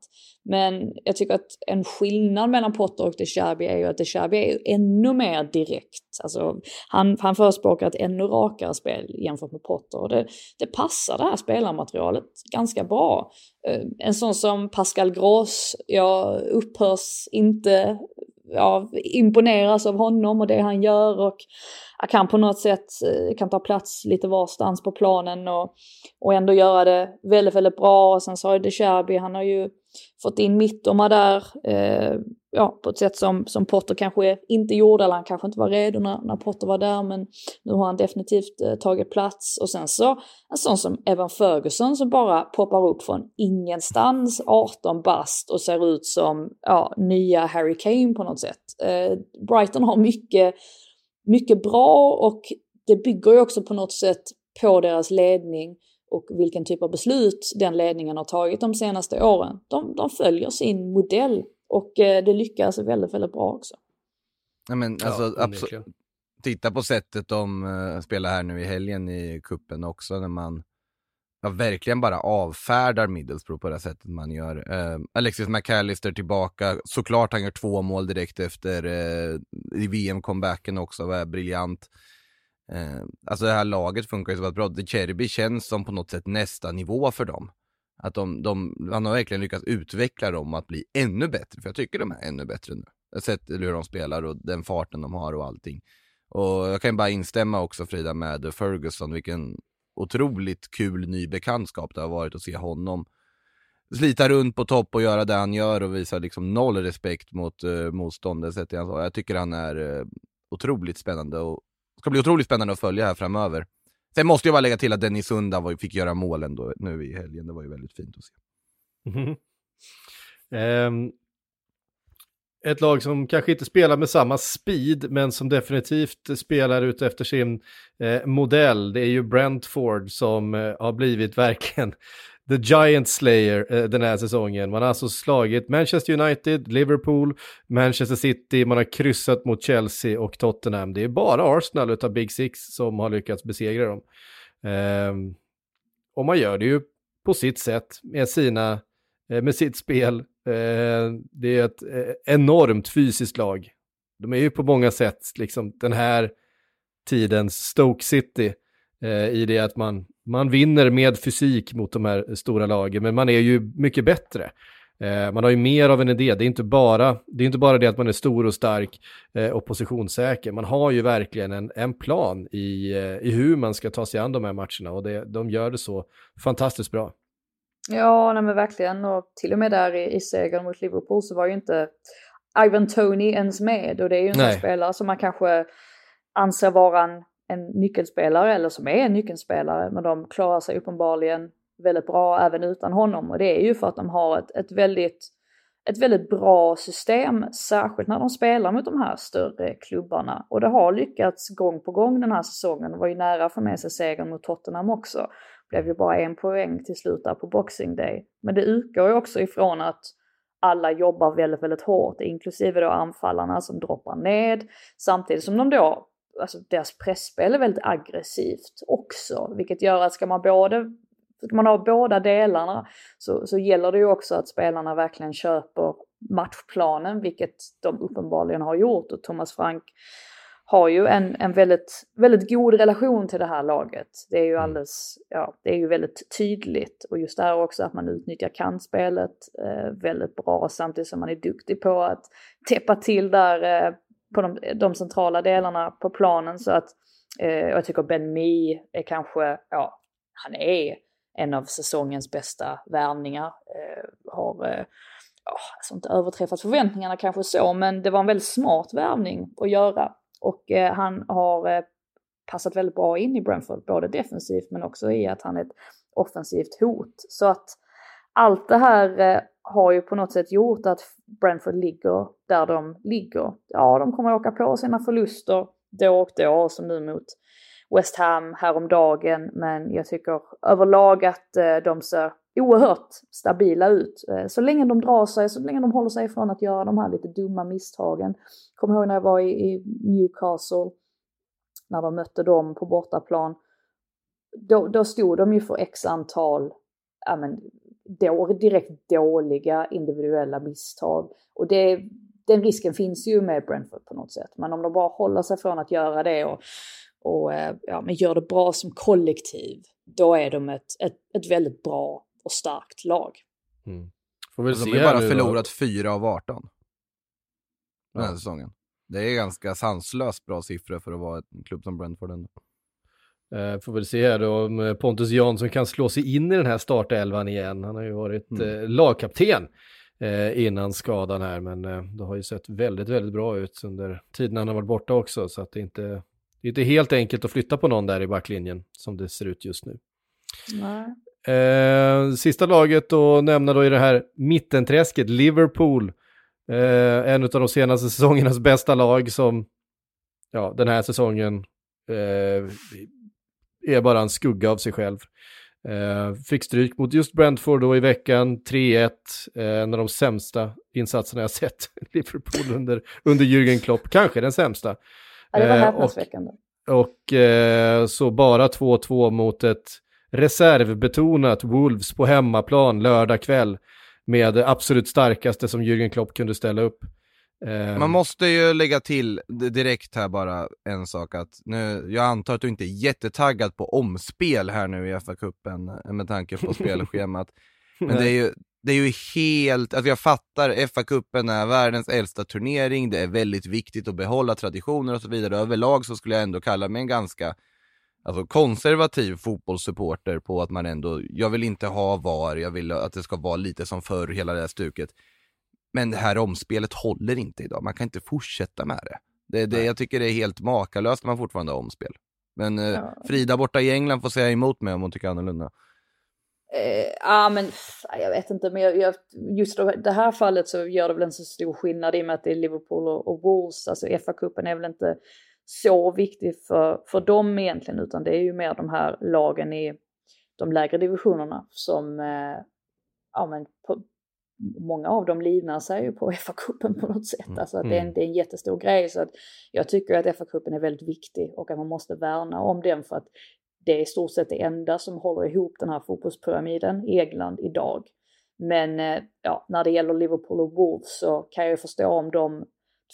Men jag tycker att en skillnad mellan Potter och Decherbi är ju att Decherbi är ännu mer direkt. Alltså, han, han förespråkar ett ännu rakare spel jämfört med Potter och det, det passar det här spelarmaterialet ganska bra. Eh, en sån som Pascal Gross, jag upphörs inte ja, imponeras av honom och det han gör och kan på något sätt eh, kan ta plats lite varstans på planen och, och ändå göra det väldigt, väldigt bra. Och sen så har ju De han har ju fått in Mittoma där eh, ja, på ett sätt som, som Potter kanske inte gjorde, eller han kanske inte var redo när, när Potter var där, men nu har han definitivt eh, tagit plats. Och sen så en sån som Evan Ferguson som bara poppar upp från ingenstans, 18 bast och ser ut som ja, nya Harry Kane på något sätt. Eh, Brighton har mycket, mycket bra och det bygger ju också på något sätt på deras ledning och vilken typ av beslut den ledningen har tagit de senaste åren. De, de följer sin modell och eh, det lyckas väldigt, väldigt bra också. Ja, men alltså, ja, absolut. Titta på sättet de uh, spelar här nu i helgen i kuppen också när man ja, verkligen bara avfärdar Middlesbrough på det sättet man gör. Eh, Alexis McAllister tillbaka, såklart han gör två mål direkt efter eh, i VM-comebacken också, var briljant. Eh, alltså det här laget funkar ju så bra. De Cherby känns som på något sätt nästa nivå för dem. Att de, de, han har verkligen lyckats utveckla dem att bli ännu bättre, för jag tycker de är ännu bättre nu. Jag har sett hur de spelar och den farten de har och allting. Och jag kan bara instämma också Frida med Ferguson, vilken otroligt kul ny bekantskap det har varit att se honom slita runt på topp och göra det han gör och visa liksom noll respekt mot eh, uh, motståndet. Jag tycker han är uh, otroligt spännande och ska bli otroligt spännande att följa här framöver. Sen måste jag bara lägga till att Dennis Sunda fick göra målen ändå nu i helgen. Det var ju väldigt fint att se. Mm. Um, ett lag som kanske inte spelar med samma speed, men som definitivt spelar ut efter sin eh, modell. Det är ju Brentford som eh, har blivit verkligen The Giant Slayer eh, den här säsongen. Man har alltså slagit Manchester United, Liverpool, Manchester City, man har kryssat mot Chelsea och Tottenham. Det är bara Arsenal utav Big Six som har lyckats besegra dem. Ehm, och man gör det ju på sitt sätt med, sina, eh, Eh, med sitt spel. Eh, det är ett eh, enormt fysiskt lag. De är ju på många sätt liksom den här tidens Stoke City i det att man, man vinner med fysik mot de här stora lagen, men man är ju mycket bättre. Man har ju mer av en idé, det är inte bara det, är inte bara det att man är stor och stark och positionssäker, man har ju verkligen en, en plan i, i hur man ska ta sig an de här matcherna och det, de gör det så fantastiskt bra. Ja, nej men verkligen och till och med där i, i segern mot Liverpool så var ju inte Ivan Tony ens med och det är ju en spelare som man kanske anser vara en, en nyckelspelare eller som är en nyckelspelare men de klarar sig uppenbarligen väldigt bra även utan honom och det är ju för att de har ett, ett väldigt ett väldigt bra system, särskilt när de spelar mot de här större klubbarna. Och det har lyckats gång på gång den här säsongen. Det var ju nära att få med sig segern mot Tottenham också. Blev ju bara en poäng till slut där på Boxing Day. Men det utgår ju också ifrån att alla jobbar väldigt, väldigt hårt, inklusive då anfallarna som droppar ned. Samtidigt som de då, alltså deras pressspel är väldigt aggressivt också, vilket gör att ska man både Ska man ha båda delarna så, så gäller det ju också att spelarna verkligen köper matchplanen, vilket de uppenbarligen har gjort. Och Thomas Frank har ju en, en väldigt, väldigt god relation till det här laget. Det är ju mm. alldeles, ja, det är ju väldigt tydligt. Och just det här också att man utnyttjar kantspelet eh, väldigt bra samtidigt som man är duktig på att täppa till där eh, på de, de, centrala delarna på planen så att eh, jag tycker Ben Mee är kanske, ja, han är en av säsongens bästa värvningar. Eh, har eh, alltså inte överträffat förväntningarna kanske så, men det var en väldigt smart värvning att göra. Och eh, han har eh, passat väldigt bra in i Brentford, både defensivt men också i att han är ett offensivt hot. Så att allt det här eh, har ju på något sätt gjort att Brentford ligger där de ligger. Ja, de kommer att åka på sina förluster då och då, som nu mot West Ham häromdagen, men jag tycker överlag att eh, de ser oerhört stabila ut. Eh, så länge de drar sig, så länge de håller sig ifrån att göra de här lite dumma misstagen. Kommer ihåg när jag var i, Newcastle, när de mötte dem på bortaplan. Då, då stod de ju för x antal, ja men, då, direkt dåliga individuella misstag. Och det, den risken finns ju med Brentford på något sätt. Men om de bara håller sig från att göra det och och eh, ja, men gör det bra som kollektiv, då är de ett, ett, ett väldigt bra och starkt lag. Mm. Får väl de har bara förlorat fyra av 18 den här ja. säsongen. Det är ganska sanslöst bra siffror för att vara en klubb som Brentford ändå. Uh, får väl se här då om eh, Pontus Jansson kan slå sig in i den här startelvan igen. Han har ju varit mm. uh, lagkapten uh, innan skadan här, men uh, det har ju sett väldigt, väldigt bra ut under tiden han har varit borta också, så att det inte det är inte helt enkelt att flytta på någon där i backlinjen som det ser ut just nu. Nej. Eh, sista laget att nämna då i det här mittenträsket, Liverpool. Eh, en av de senaste säsongernas bästa lag som, ja, den här säsongen eh, är bara en skugga av sig själv. Eh, fick stryk mot just Brentford då i veckan, 3-1, eh, en av de sämsta insatserna jag sett Liverpool under, under Jürgen Klopp, kanske den sämsta. Ja, det var eh, häpnadsväckande. Och, och eh, så bara 2-2 mot ett reservbetonat Wolves på hemmaplan lördag kväll med det absolut starkaste som Jürgen Klopp kunde ställa upp. Eh, Man måste ju lägga till direkt här bara en sak att nu, jag antar att du inte är jättetaggad på omspel här nu i FA-cupen med tanke på spelschemat. Men det är ju, det är ju helt, alltså jag fattar, FA-cupen är världens äldsta turnering, det är väldigt viktigt att behålla traditioner och så vidare. Överlag så skulle jag ändå kalla mig en ganska alltså, konservativ fotbollssupporter på att man ändå, jag vill inte ha VAR, jag vill att det ska vara lite som förr, hela det här stuket. Men det här omspelet håller inte idag, man kan inte fortsätta med det. det, det jag tycker det är helt makalöst att man fortfarande har omspel. Men eh, Frida borta i England får säga emot mig om hon tycker annorlunda. Eh, ja men jag vet inte, men jag, jag, just det här fallet så gör det väl en så stor skillnad i och med att det är Liverpool och, och Wolves, alltså FA-cupen är väl inte så viktig för, för dem egentligen utan det är ju mer de här lagen i de lägre divisionerna som, eh, ja men på, många av dem livnar sig ju på FA-cupen på något sätt. Mm. Alltså det, är en, mm. det är en jättestor grej så att jag tycker att FA-cupen är väldigt viktig och att man måste värna om den för att det är i stort sett det enda som håller ihop den här fotbollspyramiden i England idag. Men eh, ja, när det gäller Liverpool och Wolves så kan jag förstå om de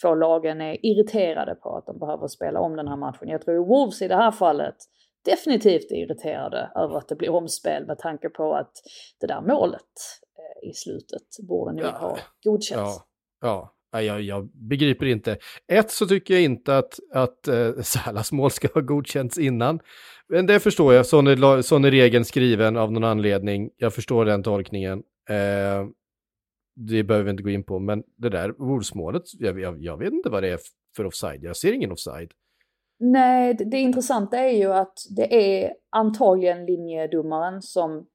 två lagen är irriterade på att de behöver spela om den här matchen. Jag tror Wolves i det här fallet definitivt är irriterade över att det blir omspel med tanke på att det där målet eh, i slutet borde nog ja, ha godkänts. Ja, ja. Jag, jag, begriper inte. Ett så tycker jag inte att, att uh, Salas mål ska ha godkänts innan. Men det förstår jag, sån är, sån är regeln skriven av någon anledning. Jag förstår den tolkningen. Uh, det behöver vi inte gå in på, men det där ordsmålet, jag, jag, jag, vet inte vad det är för offside. Jag ser ingen offside. Nej, det, det intressanta är ju att det är antagligen linjedomaren som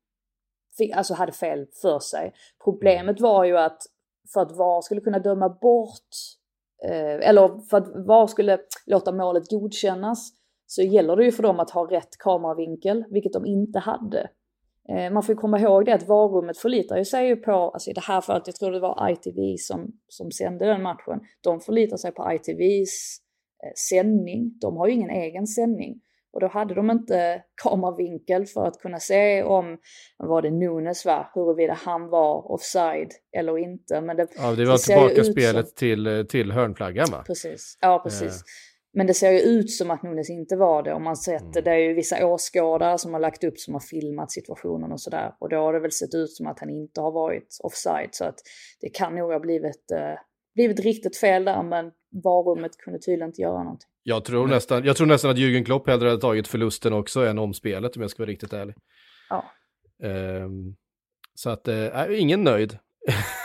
alltså hade fel för sig. Problemet var ju att för att VAR skulle kunna döma bort, eh, eller för att VAR skulle låta målet godkännas, så gäller det ju för dem att ha rätt kameravinkel, vilket de inte hade. Eh, man får komma ihåg det att varummet förlitar sig ju på, alltså i det här fallet, jag tror det var ITV som, som sände den matchen, de förlitar sig på ITVs eh, sändning, de har ju ingen egen sändning. Och då hade de inte kameravinkel för att kunna se om, var det Nunes va, huruvida han var offside eller inte. Men det, ja, det var det tillbaka spelet som... till, till hörnflaggan va? Precis, ja precis. Uh. Men det ser ju ut som att Nunes inte var det. Om man sett mm. det, är ju vissa åskådare som har lagt upp som har filmat situationen och sådär. Och då har det väl sett ut som att han inte har varit offside. Så att det kan nog ha blivit, eh, blivit riktigt fel där, men varummet kunde tydligen inte göra någonting. Jag tror, nästan, jag tror nästan att Jürgen Klopp hellre hade tagit förlusten också än omspelet om jag ska vara riktigt ärlig. Ja. Um, så att, äh, ingen nöjd.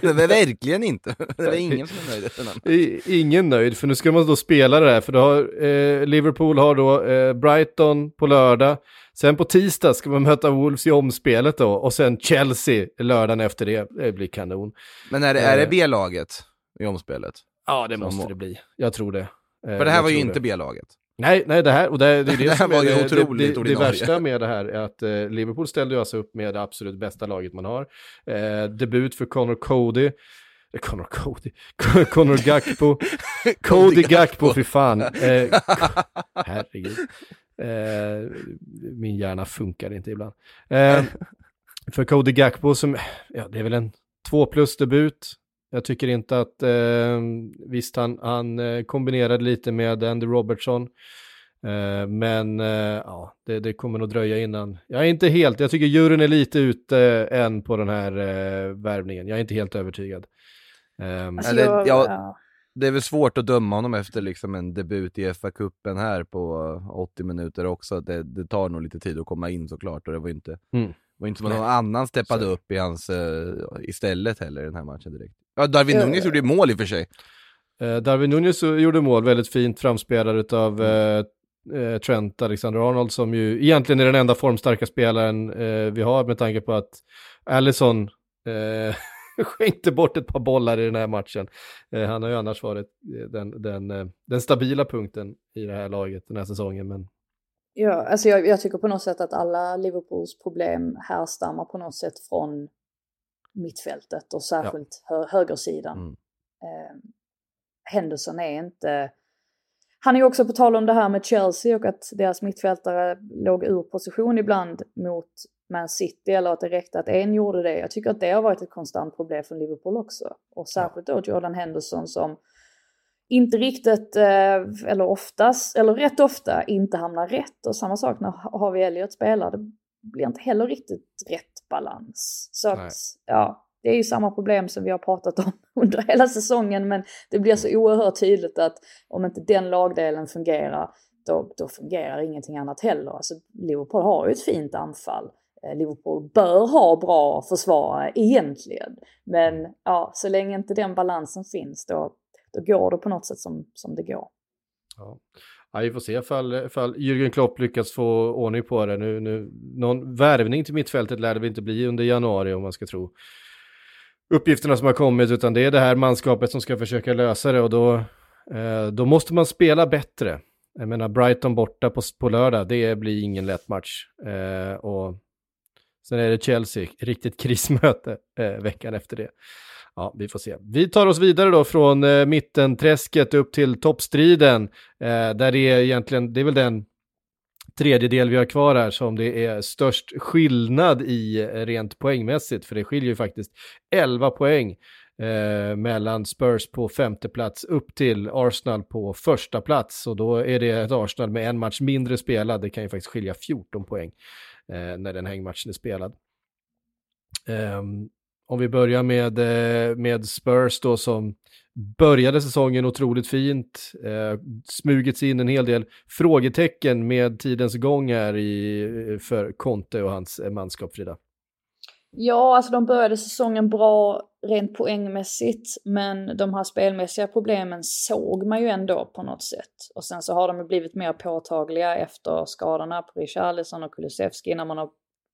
det var verkligen inte. Det var ingen som är nöjd. ingen nöjd, för nu ska man då spela det här. För då har, eh, Liverpool har då eh, Brighton på lördag. Sen på tisdag ska man möta Wolves i omspelet då. Och sen Chelsea lördagen efter det. Det blir kanon. Men är det, är det eh. B-laget i omspelet? Ja, det måste det bli. Jag tror det. För det här var ju inte B-laget. Nej, nej, det här, och det, det är det, det som är det, det, det, det, värsta med det här är att eh, Liverpool ställde ju alltså upp med det absolut bästa laget man har. Eh, debut för Connor Cody. Eh, Connor Cody, Connor Gakpo, Cody Gakpo, för fan. Eh, herregud. Eh, min hjärna funkar inte ibland. Eh, för Cody Gakpo som, ja det är väl en två plus debut, jag tycker inte att, eh, visst han, han eh, kombinerade lite med Andy Robertson, eh, men eh, ja, det, det, kommer nog dröja innan. Jag är inte helt, jag tycker juryn är lite ute än på den här eh, värvningen. Jag är inte helt övertygad. Ehm, alltså, jag, jag, det är väl svårt att döma honom efter liksom en debut i FA-cupen här på 80 minuter också. Det, det, tar nog lite tid att komma in såklart och det var inte, mm. var inte som att någon annan steppade så. upp i hans uh, istället heller i den här matchen direkt. Ja, Darwin uh, Nunez gjorde mål i och för sig. Uh, Darwin Nunez gjorde mål, väldigt fint framspelad av mm. uh, Trent Alexander-Arnold som ju egentligen är den enda formstarka spelaren vi har med tanke på att Allison skänkte bort ett par bollar i den här matchen. han har ju annars varit den, den, den stabila punkten i det här laget den här säsongen. Men... Ja, alltså jag, jag tycker på något sätt att alla Liverpools problem härstammar på något sätt från mittfältet och särskilt ja. hö högersidan. Mm. Eh, Henderson är inte... Han är också på tal om det här med Chelsea och att deras mittfältare låg ur position ibland mot Man City eller att det räckte att en gjorde det. Jag tycker att det har varit ett konstant problem för Liverpool också. Och särskilt då Jordan Henderson som inte riktigt, eh, eller oftast, eller rätt ofta inte hamnar rätt. Och samma sak när Harvey Elliot spelar, det blir inte heller riktigt rätt balans. Så att, ja, det är ju samma problem som vi har pratat om under hela säsongen men det blir så oerhört tydligt att om inte den lagdelen fungerar då, då fungerar ingenting annat heller. Alltså, Liverpool har ju ett fint anfall. Eh, Liverpool bör ha bra försvarare egentligen. Men ja, så länge inte den balansen finns då, då går det på något sätt som, som det går. Ja. Ja, vi får se ifall, ifall Jürgen Klopp lyckas få ordning på det. Nu, nu, någon värvning till mittfältet lär det väl inte bli under januari om man ska tro uppgifterna som har kommit, utan det är det här manskapet som ska försöka lösa det och då, eh, då måste man spela bättre. Jag menar, Brighton borta på, på lördag, det blir ingen lätt match. Eh, och sen är det Chelsea, riktigt krismöte eh, veckan efter det. Ja, vi får se. Vi tar oss vidare då från eh, mittenträsket upp till toppstriden. Eh, där det är egentligen, det är väl den tredjedel vi har kvar här som det är störst skillnad i eh, rent poängmässigt, för det skiljer ju faktiskt 11 poäng eh, mellan Spurs på femte plats upp till Arsenal på första plats. Och då är det ett Arsenal med en match mindre spelad, det kan ju faktiskt skilja 14 poäng eh, när den hängmatchen är spelad. Um, om vi börjar med, eh, med Spurs då som började säsongen otroligt fint, eh, smugits in en hel del frågetecken med tidens gång här i, eh, för Conte och hans eh, manskap, Frida. Ja, alltså de började säsongen bra rent poängmässigt, men de här spelmässiga problemen såg man ju ändå på något sätt. Och sen så har de blivit mer påtagliga efter skadorna på Richarlison och Kulusevski. När man har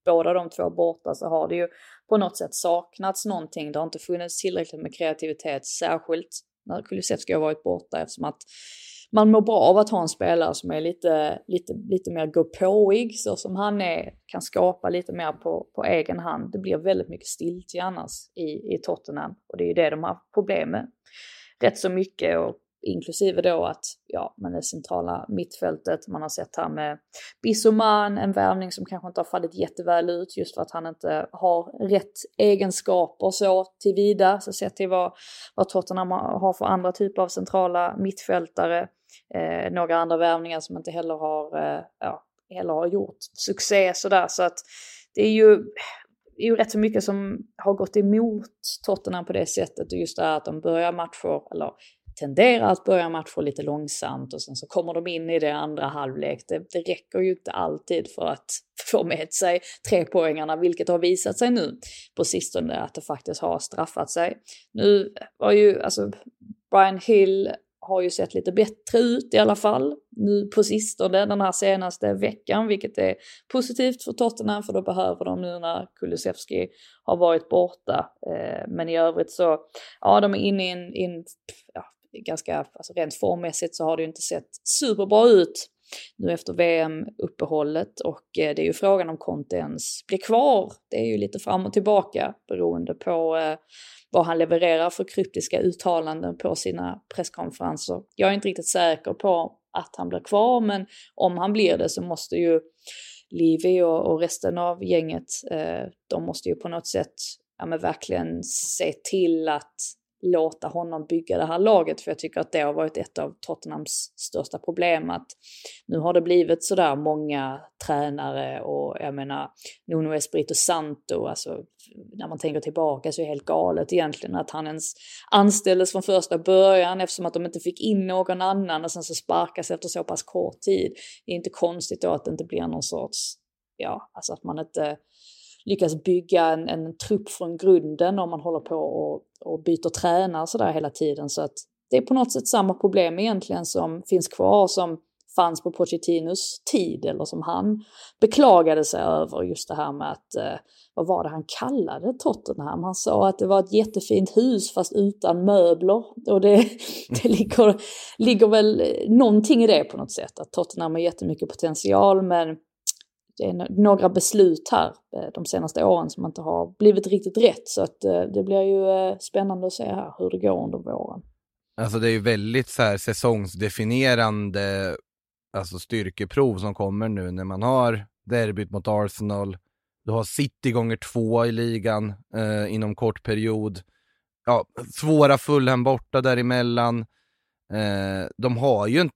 båda de två borta så har det ju på något sätt saknats någonting. Det har inte funnits tillräckligt med kreativitet, särskilt när Kulusevski har varit borta eftersom att man mår bra av att ha en spelare som är lite, lite, lite mer gåpåig så som han är, kan skapa lite mer på, på egen hand. Det blir väldigt mycket stiltje annars i, i Tottenham och det är ju det de har problem med rätt så mycket och inklusive då att, ja, men det centrala mittfältet, man har sett här med Bissoman, en värvning som kanske inte har fallit jätteväl ut just för att han inte har rätt egenskaper så tillvida, så sett till vad, vad Tottenham har för andra typer av centrala mittfältare, eh, några andra värvningar som inte heller har, eh, ja, heller har gjort succé sådär, så att det är ju det är ju rätt så mycket som har gått emot Tottenham på det sättet. Och just det här att de börjar matcher, eller tenderar att börja matcher lite långsamt och sen så kommer de in i det andra halvlek. Det, det räcker ju inte alltid för att få med sig tre poängarna, vilket har visat sig nu på sistone att det faktiskt har straffat sig. Nu var ju, alltså Brian Hill har ju sett lite bättre ut i alla fall nu på sistone den här senaste veckan, vilket är positivt för Tottenham för då behöver de nu när Kulusevski har varit borta. Eh, men i övrigt så, ja de är inne i en, in, ja, ganska, alltså rent formmässigt så har det ju inte sett superbra ut nu efter VM-uppehållet och eh, det är ju frågan om Conte ens blir kvar. Det är ju lite fram och tillbaka beroende på eh, vad han levererar för kryptiska uttalanden på sina presskonferenser. Jag är inte riktigt säker på att han blir kvar men om han blir det så måste ju Livi och, och resten av gänget, eh, de måste ju på något sätt ja, men verkligen se till att låta honom bygga det här laget för jag tycker att det har varit ett av Tottenhams största problem att nu har det blivit sådär många tränare och jag menar Nuno Espirito Santo, alltså när man tänker tillbaka så är det helt galet egentligen att han ens anställdes från första början eftersom att de inte fick in någon annan och sen så sparkas efter så pass kort tid. Det är inte konstigt då att det inte blir någon sorts, ja, alltså att man inte lyckas bygga en, en trupp från grunden om man håller på och, och byter tränare sådär hela tiden. Så att det är på något sätt samma problem egentligen som finns kvar som fanns på Pochettinos tid eller som han beklagade sig över just det här med att, eh, vad var det han kallade Tottenham? Han sa att det var ett jättefint hus fast utan möbler och det, det ligger, ligger väl eh, någonting i det på något sätt, att Tottenham har jättemycket potential men det är några beslut här eh, de senaste åren som inte har blivit riktigt rätt. Så att eh, det blir ju eh, spännande att se här hur det går under våren. Alltså det är ju väldigt så här säsongsdefinierande alltså styrkeprov som kommer nu när man har derbyt mot Arsenal, du har City gånger två i ligan eh, inom kort period. Ja, svåra Fulham borta däremellan. Eh, de har ju inte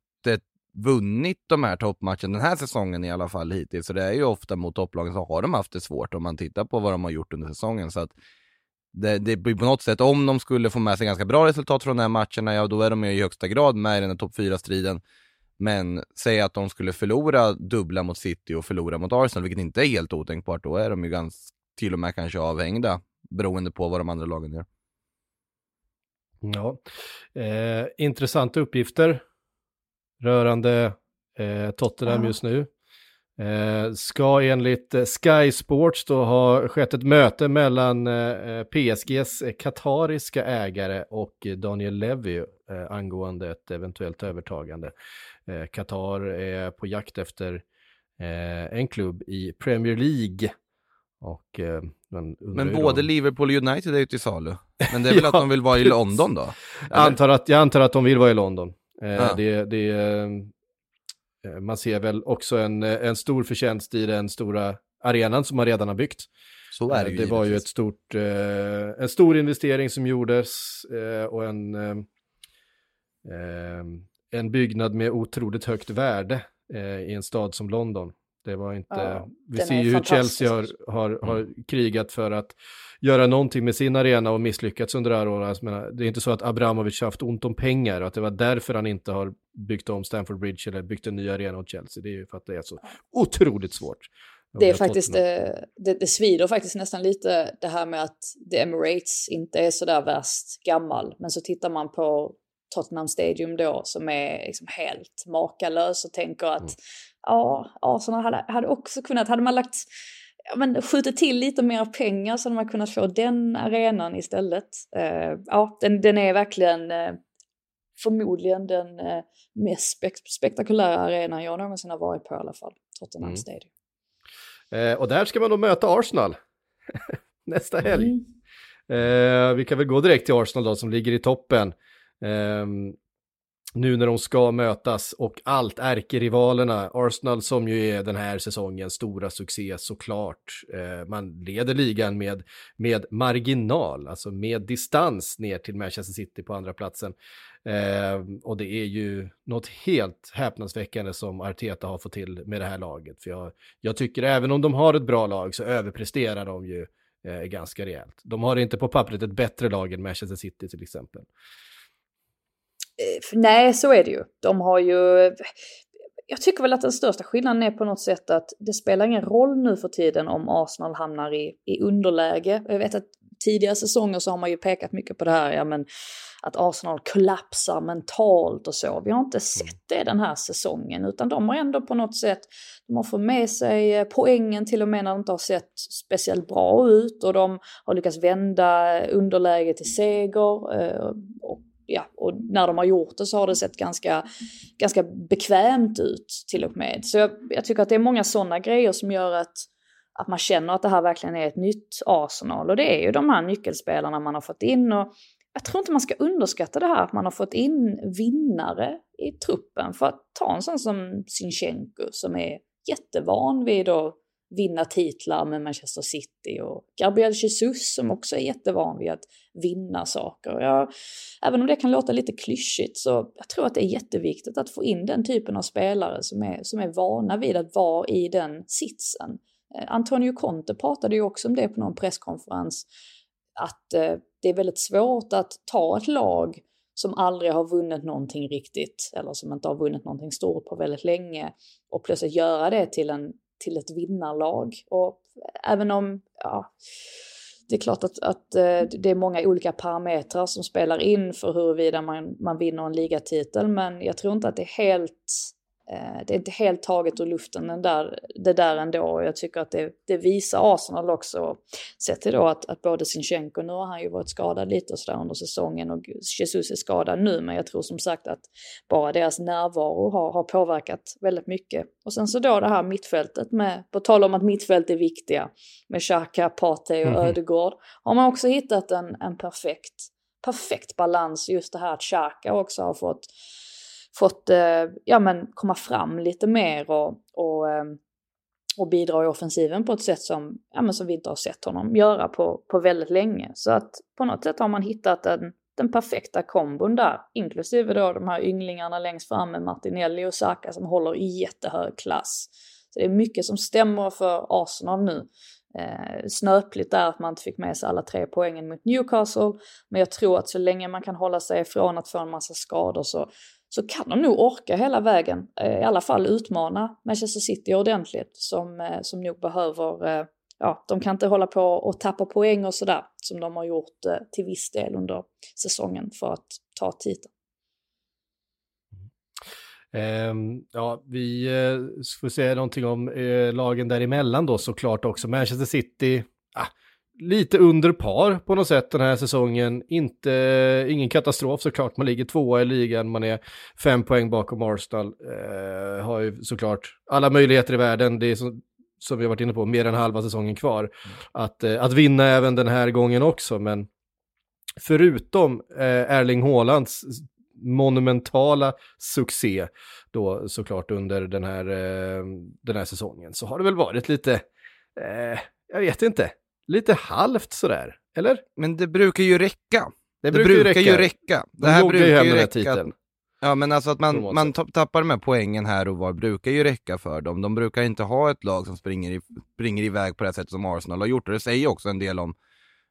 vunnit de här toppmatcherna den här säsongen i alla fall hittills. Så det är ju ofta mot topplagen så har de haft det svårt om man tittar på vad de har gjort under säsongen. Så att det, det blir på något sätt, om de skulle få med sig ganska bra resultat från de här matcherna, ja då är de ju i högsta grad med i den här topp 4-striden. Men säg att de skulle förlora dubbla mot City och förlora mot Arsenal, vilket inte är helt otänkbart, då är de ju ganska, till och med kanske avhängda, beroende på vad de andra lagen gör. Ja, eh, intressanta uppgifter rörande eh, Tottenham ja. just nu. Eh, ska enligt eh, Sky Sports då ha skett ett möte mellan eh, PSGs katariska ägare och Daniel Levy eh, angående ett eventuellt övertagande. Eh, Qatar är på jakt efter eh, en klubb i Premier League. Och, men både då... Liverpool och United är ju till salu. Men det är väl ja, att de vill vara i London då? Jag antar, att, jag antar att de vill vara i London. Eh, ja. det, det, Eh, man ser väl också en, en stor förtjänst i den stora arenan som man redan har byggt. Så är det ju Det var ju ett stort, en stor investering som gjordes och en, en byggnad med otroligt högt värde i en stad som London. Det var inte, ja, vi ser ju hur Chelsea har, har, har mm. krigat för att göra någonting med sin arena och misslyckats under det här året. Alltså, det är inte så att Abramovic har haft ont om pengar och att det var därför han inte har byggt om Stamford Bridge eller byggt en ny arena åt Chelsea. Det är ju för att det är så otroligt svårt. Det är faktiskt, det, det, det svider faktiskt nästan lite det här med att The Emirates inte är så där värst gammal. Men så tittar man på Tottenham Stadium då som är liksom helt makalös och tänker att mm. ja, Arsenal hade, hade också kunnat, hade man lagt ja, men skjutit till lite mer pengar så hade man kunnat få den arenan istället. Uh, ja, den, den är verkligen uh, förmodligen den uh, mest spek spektakulära arenan jag någonsin har varit på i alla fall. Tottenham mm. Stadium. och där ska man då möta Arsenal nästa helg. Mm. vi kan väl gå direkt till Arsenal då som ligger i toppen. Ehm, nu när de ska mötas och allt ärkerivalerna, Arsenal som ju är den här säsongens stora succé såklart. Eh, man leder ligan med, med marginal, alltså med distans ner till Manchester City på andra platsen. Eh, och det är ju något helt häpnadsväckande som Arteta har fått till med det här laget. För jag, jag tycker även om de har ett bra lag så överpresterar de ju eh, ganska rejält. De har inte på pappret ett bättre lag än Manchester City till exempel. Eh, nej, så är det ju. De har ju... Jag tycker väl att den största skillnaden är på något sätt att det spelar ingen roll nu för tiden om Arsenal hamnar i, i underläge. Jag vet att tidigare säsonger så har man ju pekat mycket på det här, ja men att Arsenal kollapsar mentalt och så. Vi har inte mm. sett det den här säsongen utan de har ändå på något sätt, de har fått med sig eh, poängen till och med när de inte har sett speciellt bra ut och de har lyckats vända underläge till seger eh, och ja, och när de har gjort det så har det sett ganska, ganska bekvämt ut till och med. Så jag, jag tycker att det är många sådana grejer som gör att, att man känner att det här verkligen är ett nytt Arsenal. Och det är ju de här nyckelspelarna man har fått in. Och jag tror inte man ska underskatta det här att man har fått in vinnare i truppen. För att ta en sån som Sinchenko som är jättevan vid att vinna titlar med Manchester City och Gabriel Jesus som också är jättevan vid att vinna saker. Jag, även om det kan låta lite klyschigt så jag tror att det är jätteviktigt att få in den typen av spelare som är, som är vana vid att vara i den sitsen. Eh, Antonio Conte pratade ju också om det på någon presskonferens, att eh, det är väldigt svårt att ta ett lag som aldrig har vunnit någonting riktigt eller som inte har vunnit någonting stort på väldigt länge och plötsligt göra det till en till ett vinnarlag. Och även om, ja, det är klart att, att eh, det är många olika parametrar som spelar in för huruvida man, man vinner en ligatitel, men jag tror inte att det är helt det är inte helt taget ur luften den där, det där ändå. Jag tycker att det, det visar Arsenal också. Sett till då att, att både Sinchenko, nu har han ju varit skadad lite och sådär under säsongen och Jesus är skadad nu. Men jag tror som sagt att bara deras närvaro har, har påverkat väldigt mycket. Och sen så då det här mittfältet med, på tal om att mittfält är viktiga, med Xhaka, Partey och mm. Ödegård. Har man också hittat en, en perfekt, perfekt balans just det här att Xhaka också har fått fått eh, ja, men komma fram lite mer och, och, ehm, och bidra i offensiven på ett sätt som, ja, men som vi inte har sett honom göra på, på väldigt länge. Så att på något sätt har man hittat en, den perfekta kombon där, inklusive då de här ynglingarna längst fram med Martinelli och Saka som håller i jättehög klass. Så det är mycket som stämmer för Arsenal nu. Eh, snöpligt där att man inte fick med sig alla tre poängen mot Newcastle, men jag tror att så länge man kan hålla sig ifrån att få en massa skador så, så kan de nog orka hela vägen, eh, i alla fall utmana Manchester City ordentligt som, eh, som nog behöver, eh, ja, de kan inte hålla på och tappa poäng och sådär som de har gjort till viss del under säsongen för att ta titeln. Um, ja, vi uh, får säga någonting om uh, lagen däremellan då såklart också. Manchester City, ah, lite under par på något sätt den här säsongen. Inte, ingen katastrof såklart, man ligger tvåa i ligan, man är fem poäng bakom Arsenal. Eh, har ju såklart alla möjligheter i världen, det är som, som vi har varit inne på, mer än halva säsongen kvar. Mm. Att, eh, att vinna även den här gången också, men förutom eh, Erling Haalands monumentala succé då såklart under den här, eh, den här säsongen så har det väl varit lite, eh, jag vet inte, lite halvt sådär, eller? Men det brukar ju räcka. Det Det brukar, ju räcka. räcka. Det De här ju brukar ju räcka. titeln. Ja men alltså att man, man tapp- tappar här poängen här och var brukar ju räcka för dem. De brukar inte ha ett lag som springer, i, springer iväg på det sättet som Arsenal har gjort. Och det säger också en del om,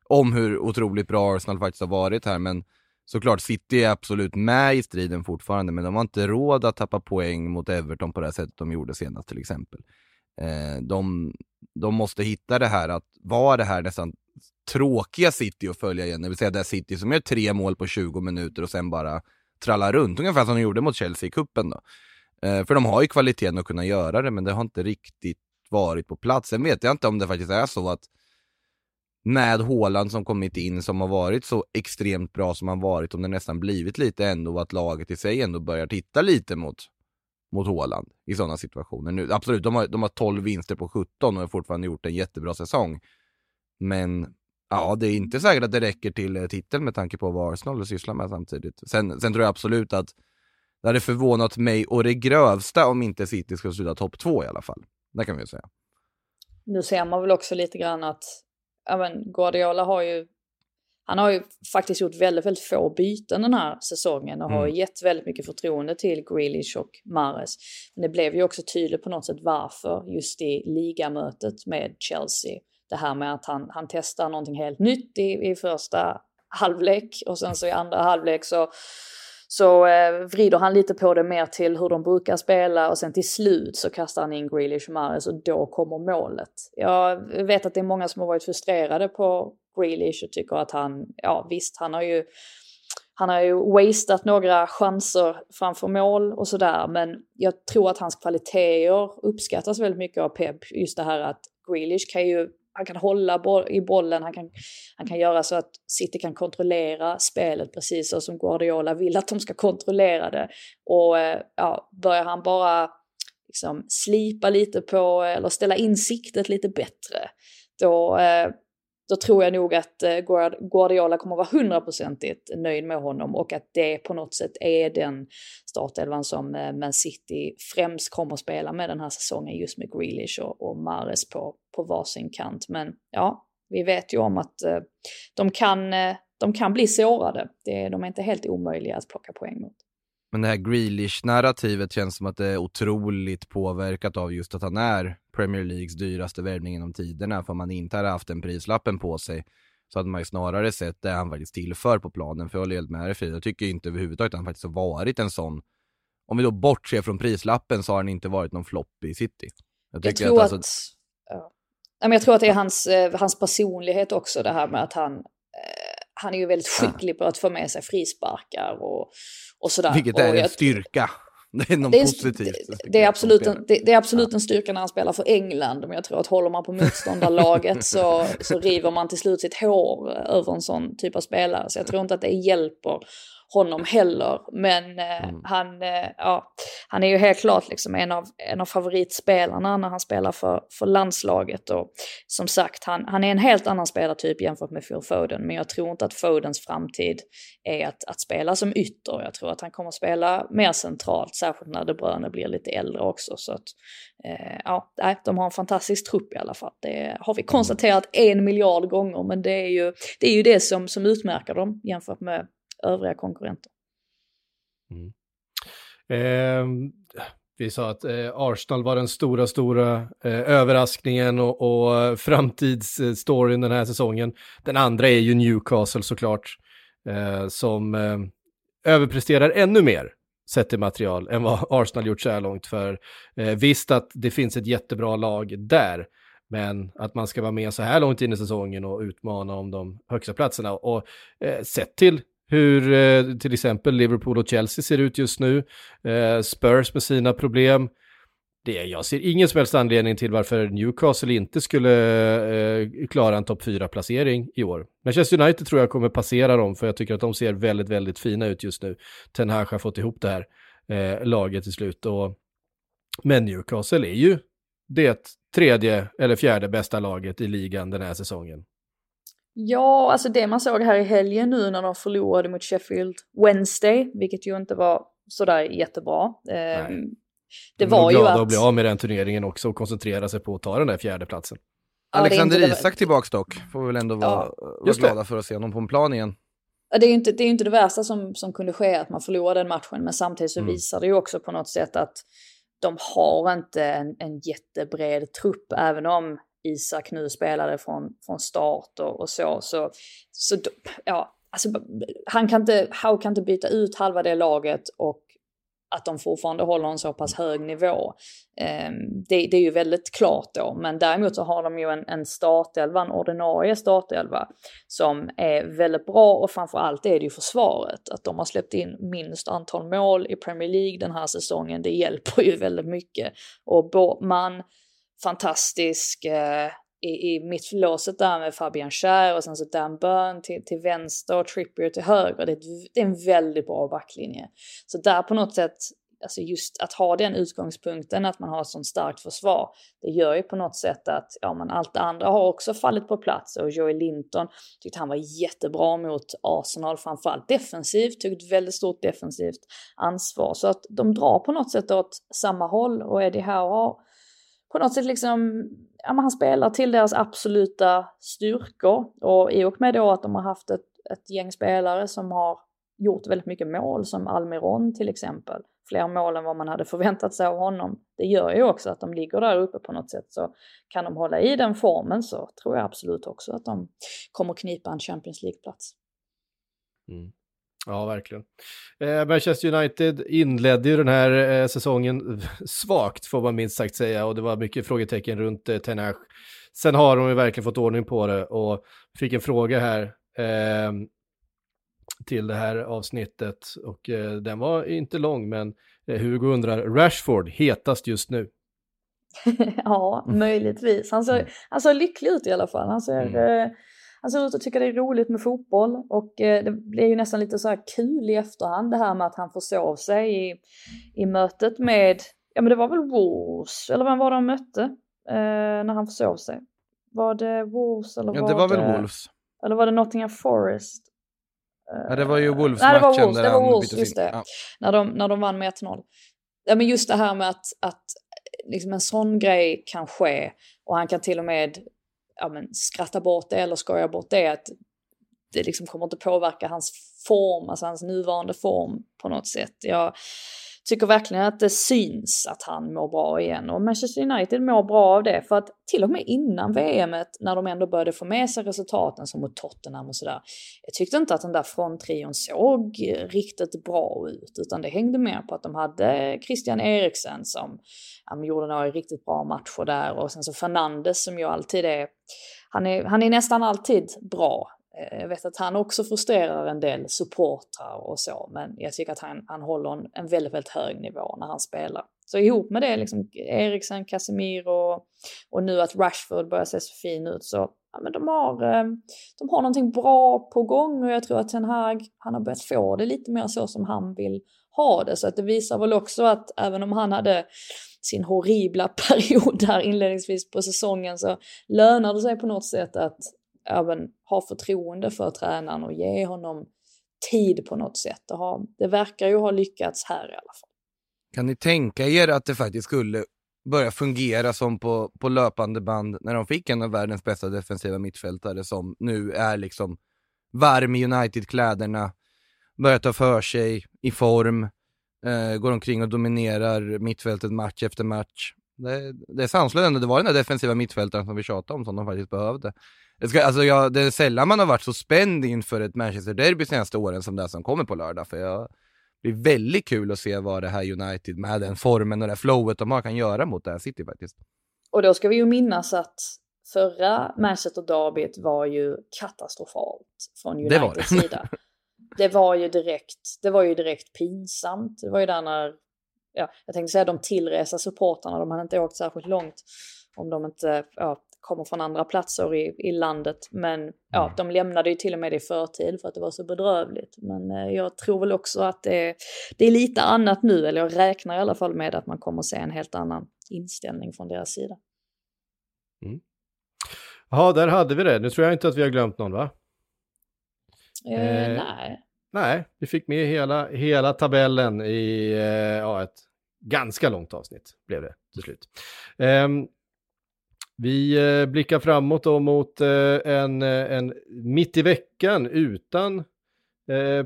om hur otroligt bra Arsenal faktiskt har varit här. Men såklart, City är absolut med i striden fortfarande, men de har inte råd att tappa poäng mot Everton på det sättet de gjorde senast till exempel. Eh, de, de måste hitta det här att vara det här nästan tråkiga City att följa igen, det vill säga det City som gör tre mål på 20 minuter och sen bara trallar runt, ungefär som de gjorde mot Chelsea i kuppen då. Eh, för de har ju kvaliteten att kunna göra det, men det har inte riktigt varit på plats. Sen vet jag inte om det faktiskt är så att med Haaland som kommit in som har varit så extremt bra som han varit, om det nästan blivit lite ändå att laget i sig ändå börjar titta lite mot, mot Håland i sådana situationer. Nu, absolut, de har, de har 12 vinster på 17 och har fortfarande gjort en jättebra säsong. Men ja, det är inte säkert att det räcker till titel titeln med tanke på vad Arsenal sysslar med samtidigt. Sen, sen tror jag absolut att det hade förvånat mig och det grövsta om inte City skulle sluta topp två i alla fall. Det kan vi ju säga. Nu ser man väl också lite grann att ja, men Guardiola har ju han har ju faktiskt gjort väldigt, väldigt få byten den här säsongen och har Mm. gett väldigt mycket förtroende till Grealish och Mahrez. Men det blev ju också tydligt på något sätt varför just i ligamötet med Chelsea. Det här med att han, han testar någonting helt nytt i, i första halvlek och sen så i andra halvlek så så eh, vrider han lite på det mer till hur de brukar spela och sen till slut så kastar han in Grealish och Mahrez och då kommer målet. Jag vet att det är många som har varit frustrerade på Grealish och tycker att han, ja visst han har ju han har ju wasted några chanser framför mål och sådär men jag tror att hans kvaliteter uppskattas väldigt mycket av Pep. Just det här att Grealish kan ju han kan hålla i bollen, han kan, han kan göra så att City kan kontrollera spelet precis så som Guardiola vill att de ska kontrollera det. Och eh, ja, börjar han bara liksom slipa lite på, eller ställa in siktet lite bättre, då, eh, då tror jag nog att eh, Guardiola kommer vara hundraprocentigt nöjd med honom och att det på något sätt är den startelvan som eh, Man City främst kommer att spela med den här säsongen just med Grealish och, och Mares på, på varsin kant. Men ja, vi vet ju om att eh, de, kan, de kan bli sårade. Det, de är inte helt omöjliga att plocka poäng mot. Men det här Grealish-narrativet känns som att det är otroligt påverkat av just att han är Premier Leagues dyraste värvning genom tiderna. För om man inte hade haft den prislappen på sig så hade man ju snarare sett det han faktiskt tillför på planen. För jag håller helt med dig Frida, jag tycker inte överhuvudtaget att han faktiskt har varit en sån. Om vi då bortser från prislappen så har han inte varit någon flopp i City. Jag tycker tror att, alltså- ja. Ja, jag tror att det är hans, eh, hans personlighet också det här med att han, han är ju väldigt skicklig på att få med sig frisparkar och, och sådär. Vilket och är en styrka. Det är något det är, positivt. det, det, är absolut en, det, det är absolut en styrka när han spelar för England. Men jag tror att håller man på motståndarlaget så, så river man till slut sitt hår över en sån typ av spelare. Så jag tror inte att det hjälper honom heller. Men eh, Mm. han, eh, ja, han är ju helt klart liksom en av, en av favoritspelarna när han spelar för, för landslaget. Och som sagt, han, han är en helt annan spelartyp jämfört med Phil Foden. Men jag tror inte att Fodens framtid är att, att spela som ytter. Jag tror att han kommer spela mer centralt, särskilt när De Bruyne blir lite äldre också. Så att, eh, ja, de har en fantastisk trupp i alla fall. Det har vi konstaterat en miljard gånger, men det är ju det, är ju det som, som utmärker dem jämfört med övriga konkurrenter. Eh, vi sa att eh, Arsenal var den stora, stora eh, överraskningen och, och eh, framtidsstoryn den här säsongen. Den andra är ju Newcastle såklart, eh, som eh, överpresterar ännu mer sett till material än vad Arsenal gjort så här långt. För eh, visst att det finns ett jättebra lag där, men att man ska vara med så här långt in i säsongen och utmana om de högsta platserna. Och eh, sett till hur eh, till exempel Liverpool och Chelsea ser ut just nu, eh, Spurs med sina problem. Det, jag ser ingen som helst anledning till varför Newcastle inte skulle eh, klara en topp 4-placering i år. Manchester United tror jag kommer passera dem, för jag tycker att de ser väldigt, väldigt fina ut just nu. Ten Hag har fått ihop det här eh, laget till slut. Och, men Newcastle är ju det tredje eller fjärde bästa laget i ligan den här säsongen. Ja, alltså det man såg här i helgen nu när de förlorade mot Sheffield Wednesday, vilket ju inte var sådär jättebra. Eh, det De var ju att... att bli av med den turneringen också och koncentrera sig på att ta den där fjärdeplatsen. Ja, Alexander Isak tillbaks dock, får vi väl ändå vara, vara just det. glada för att se honom på en plan igen. Ja, Det är ju inte det, är inte det värsta som, som kunde ske att man förlorade den matchen, men samtidigt så Mm. visar det ju också på något sätt att de har inte en, en jättebred trupp, även om Isak nu spelade från, från start och, och så. Så, så ja, alltså, han kan inte, Howe kan inte byta ut halva det laget och att de fortfarande håller en så pass hög nivå. Eh, det, det är ju väldigt klart då, men däremot så har de ju en, en startelva, en ordinarie startelva som är väldigt bra och framförallt är det ju försvaret. Att de har släppt in minst antal mål i Premier League den här säsongen, det hjälper ju väldigt mycket. Och Båtman, fantastisk eh, i, i mittlåset där med Fabian Schär och sen så Dan Burn till, till vänster och Trippier till höger. Det är, ett, det är en väldigt bra backlinje. Så där på något sätt, alltså just att ha den utgångspunkten att man har ett sånt starkt försvar, det gör ju på något sätt att ja, men allt det andra har också fallit på plats och Joey Linton tyckte han var jättebra mot Arsenal, framförallt defensivt, tog ett väldigt stort defensivt ansvar. Så att de drar på något sätt åt samma håll och Eddie Howe har på något sätt liksom, ja men han spelar till deras absoluta styrkor och i och med då att de har haft ett, ett gäng spelare som har gjort väldigt mycket mål som Almiron till exempel, fler mål än vad man hade förväntat sig av honom. Det gör ju också att de ligger där uppe på något sätt så kan de hålla i den formen så tror jag absolut också att de kommer knipa en Champions League-plats. Mm. Ja, verkligen. Eh, Manchester United inledde ju den här eh, säsongen svagt, får man minst sagt säga, och det var mycket frågetecken runt eh, Ten Hag. Sen har de ju verkligen fått ordning på det och fick en fråga här eh, till det här avsnittet och eh, den var inte lång, men eh, Hugo undrar, Rashford hetast just nu? ja, möjligtvis. Han ser, han ser lycklig ut i alla fall. Han ser, Mm. Eh, han ser ut att tycka det är roligt med fotboll och eh, det blir ju nästan lite så här kul i efterhand det här med att han försov sig i, i mötet med, ja men det var väl Wolves, eller vem var det han mötte eh, när han försov sig? Var det Wolves eller Ja, var det var väl Wolves? Eller var det Nottingham Forest? Ja, det var ju Nej, det Wolves-matchen var Wolves, det var Wolves, just det. Ja. när de, när de vann med 1-0. Ja, men just det här med att, att liksom en sån grej kan ske och han kan till och med ja, men, skratta bort det eller skoja bort det. Att det liksom kommer inte påverka hans form, alltså hans nuvarande form på något sätt. Jag tycker verkligen att det syns att han mår bra igen och Manchester United mår bra av det för att till och med innan VM när de ändå började få med sig resultaten som mot Tottenham och sådär. Jag tyckte inte att den där fronttrion såg riktigt bra ut utan det hängde mer på att de hade Christian Eriksen som ja, gjorde några riktigt bra matcher där och sen så Fernandes som ju alltid är, han är, han är nästan alltid bra Eh, jag vet att han också frustrerar en del supportrar och så, men jag tycker att han, han håller en, en väldigt, väldigt hög nivå när han spelar. Så ihop med det, liksom Eriksen, Casemiro och, och nu att Rashford börjar se så fin ut så ja, men de, har, eh, de har någonting bra på gång och jag tror att Ten Hag, han har börjat få det lite mer så som han vill ha det. Så att det visar väl också att även om han hade sin horribla period där inledningsvis på säsongen så lönar det sig på något sätt att även ha förtroende för tränaren och ge honom tid på något sätt. Och ha, det verkar ju ha lyckats här i alla fall. Kan ni tänka er att det faktiskt skulle börja fungera som på, på löpande band när de fick en av världens bästa defensiva mittfältare som nu är liksom varm i United-kläderna, börjar ta för sig, i form, eh, går omkring och dominerar mittfältet match efter match. Det, det är sanslöst det var den där defensiva mittfältaren som vi tjatade om som de faktiskt behövde. Det, ska, alltså jag, det är sällan man har varit så spänd inför ett Manchester-derby senaste åren som det som kommer på lördag, för jag det blir väldigt kul att se vad det här United med den formen och det flowet de har kan göra mot det här City faktiskt. Och då ska vi ju minnas att förra Manchester derbyt var ju katastrofalt från Det Uniteds det. sida. Det var ju direkt, det var ju direkt pinsamt. Det var ju där när, ja, jag tänkte säga de tillresa supportrarna, de hade inte åkt särskilt långt om de inte ja, kommer från andra platser i, i landet. Men ja, de lämnade ju till och med i förtid för att det var så bedrövligt. Men eh, jag tror väl också att det, det är lite annat nu, eller jag räknar i alla fall med att man kommer se en helt annan inställning från deras sida. Jaha, där hade vi det. Nu tror jag inte att vi har glömt någon va? Eh, Eh, nej. Nej, vi fick med hela, hela tabellen i eh, ja, ett ganska långt avsnitt blev det till slut. Ehm, vi eh, blickar framåt då mot eh, en, eh, en mitt i veckan utan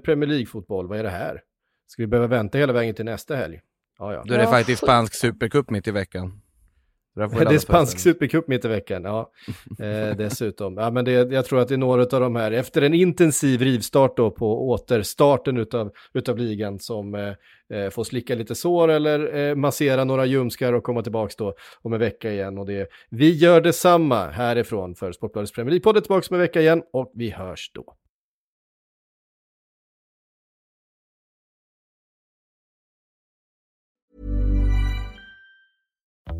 Premier League-fotboll. Vad är det här? Ska vi behöva vänta hela vägen till nästa helg? Ja, ja. Då är det faktiskt spansk supercup mitt i veckan. Det ladda är spansk supercup mitt i veckan, ja. Eh, dessutom. Ja, men det, jag tror att det är några av de här, efter en intensiv rivstart då på återstarten utav, utav ligan som eh, eh, får slicka lite sår eller eh, massera några ljumskar och komma tillbaka då om en vecka igen. Och det, vi gör detsamma härifrån för Sportbladets Premier League-podd tillbaka om en vecka igen och vi hörs då.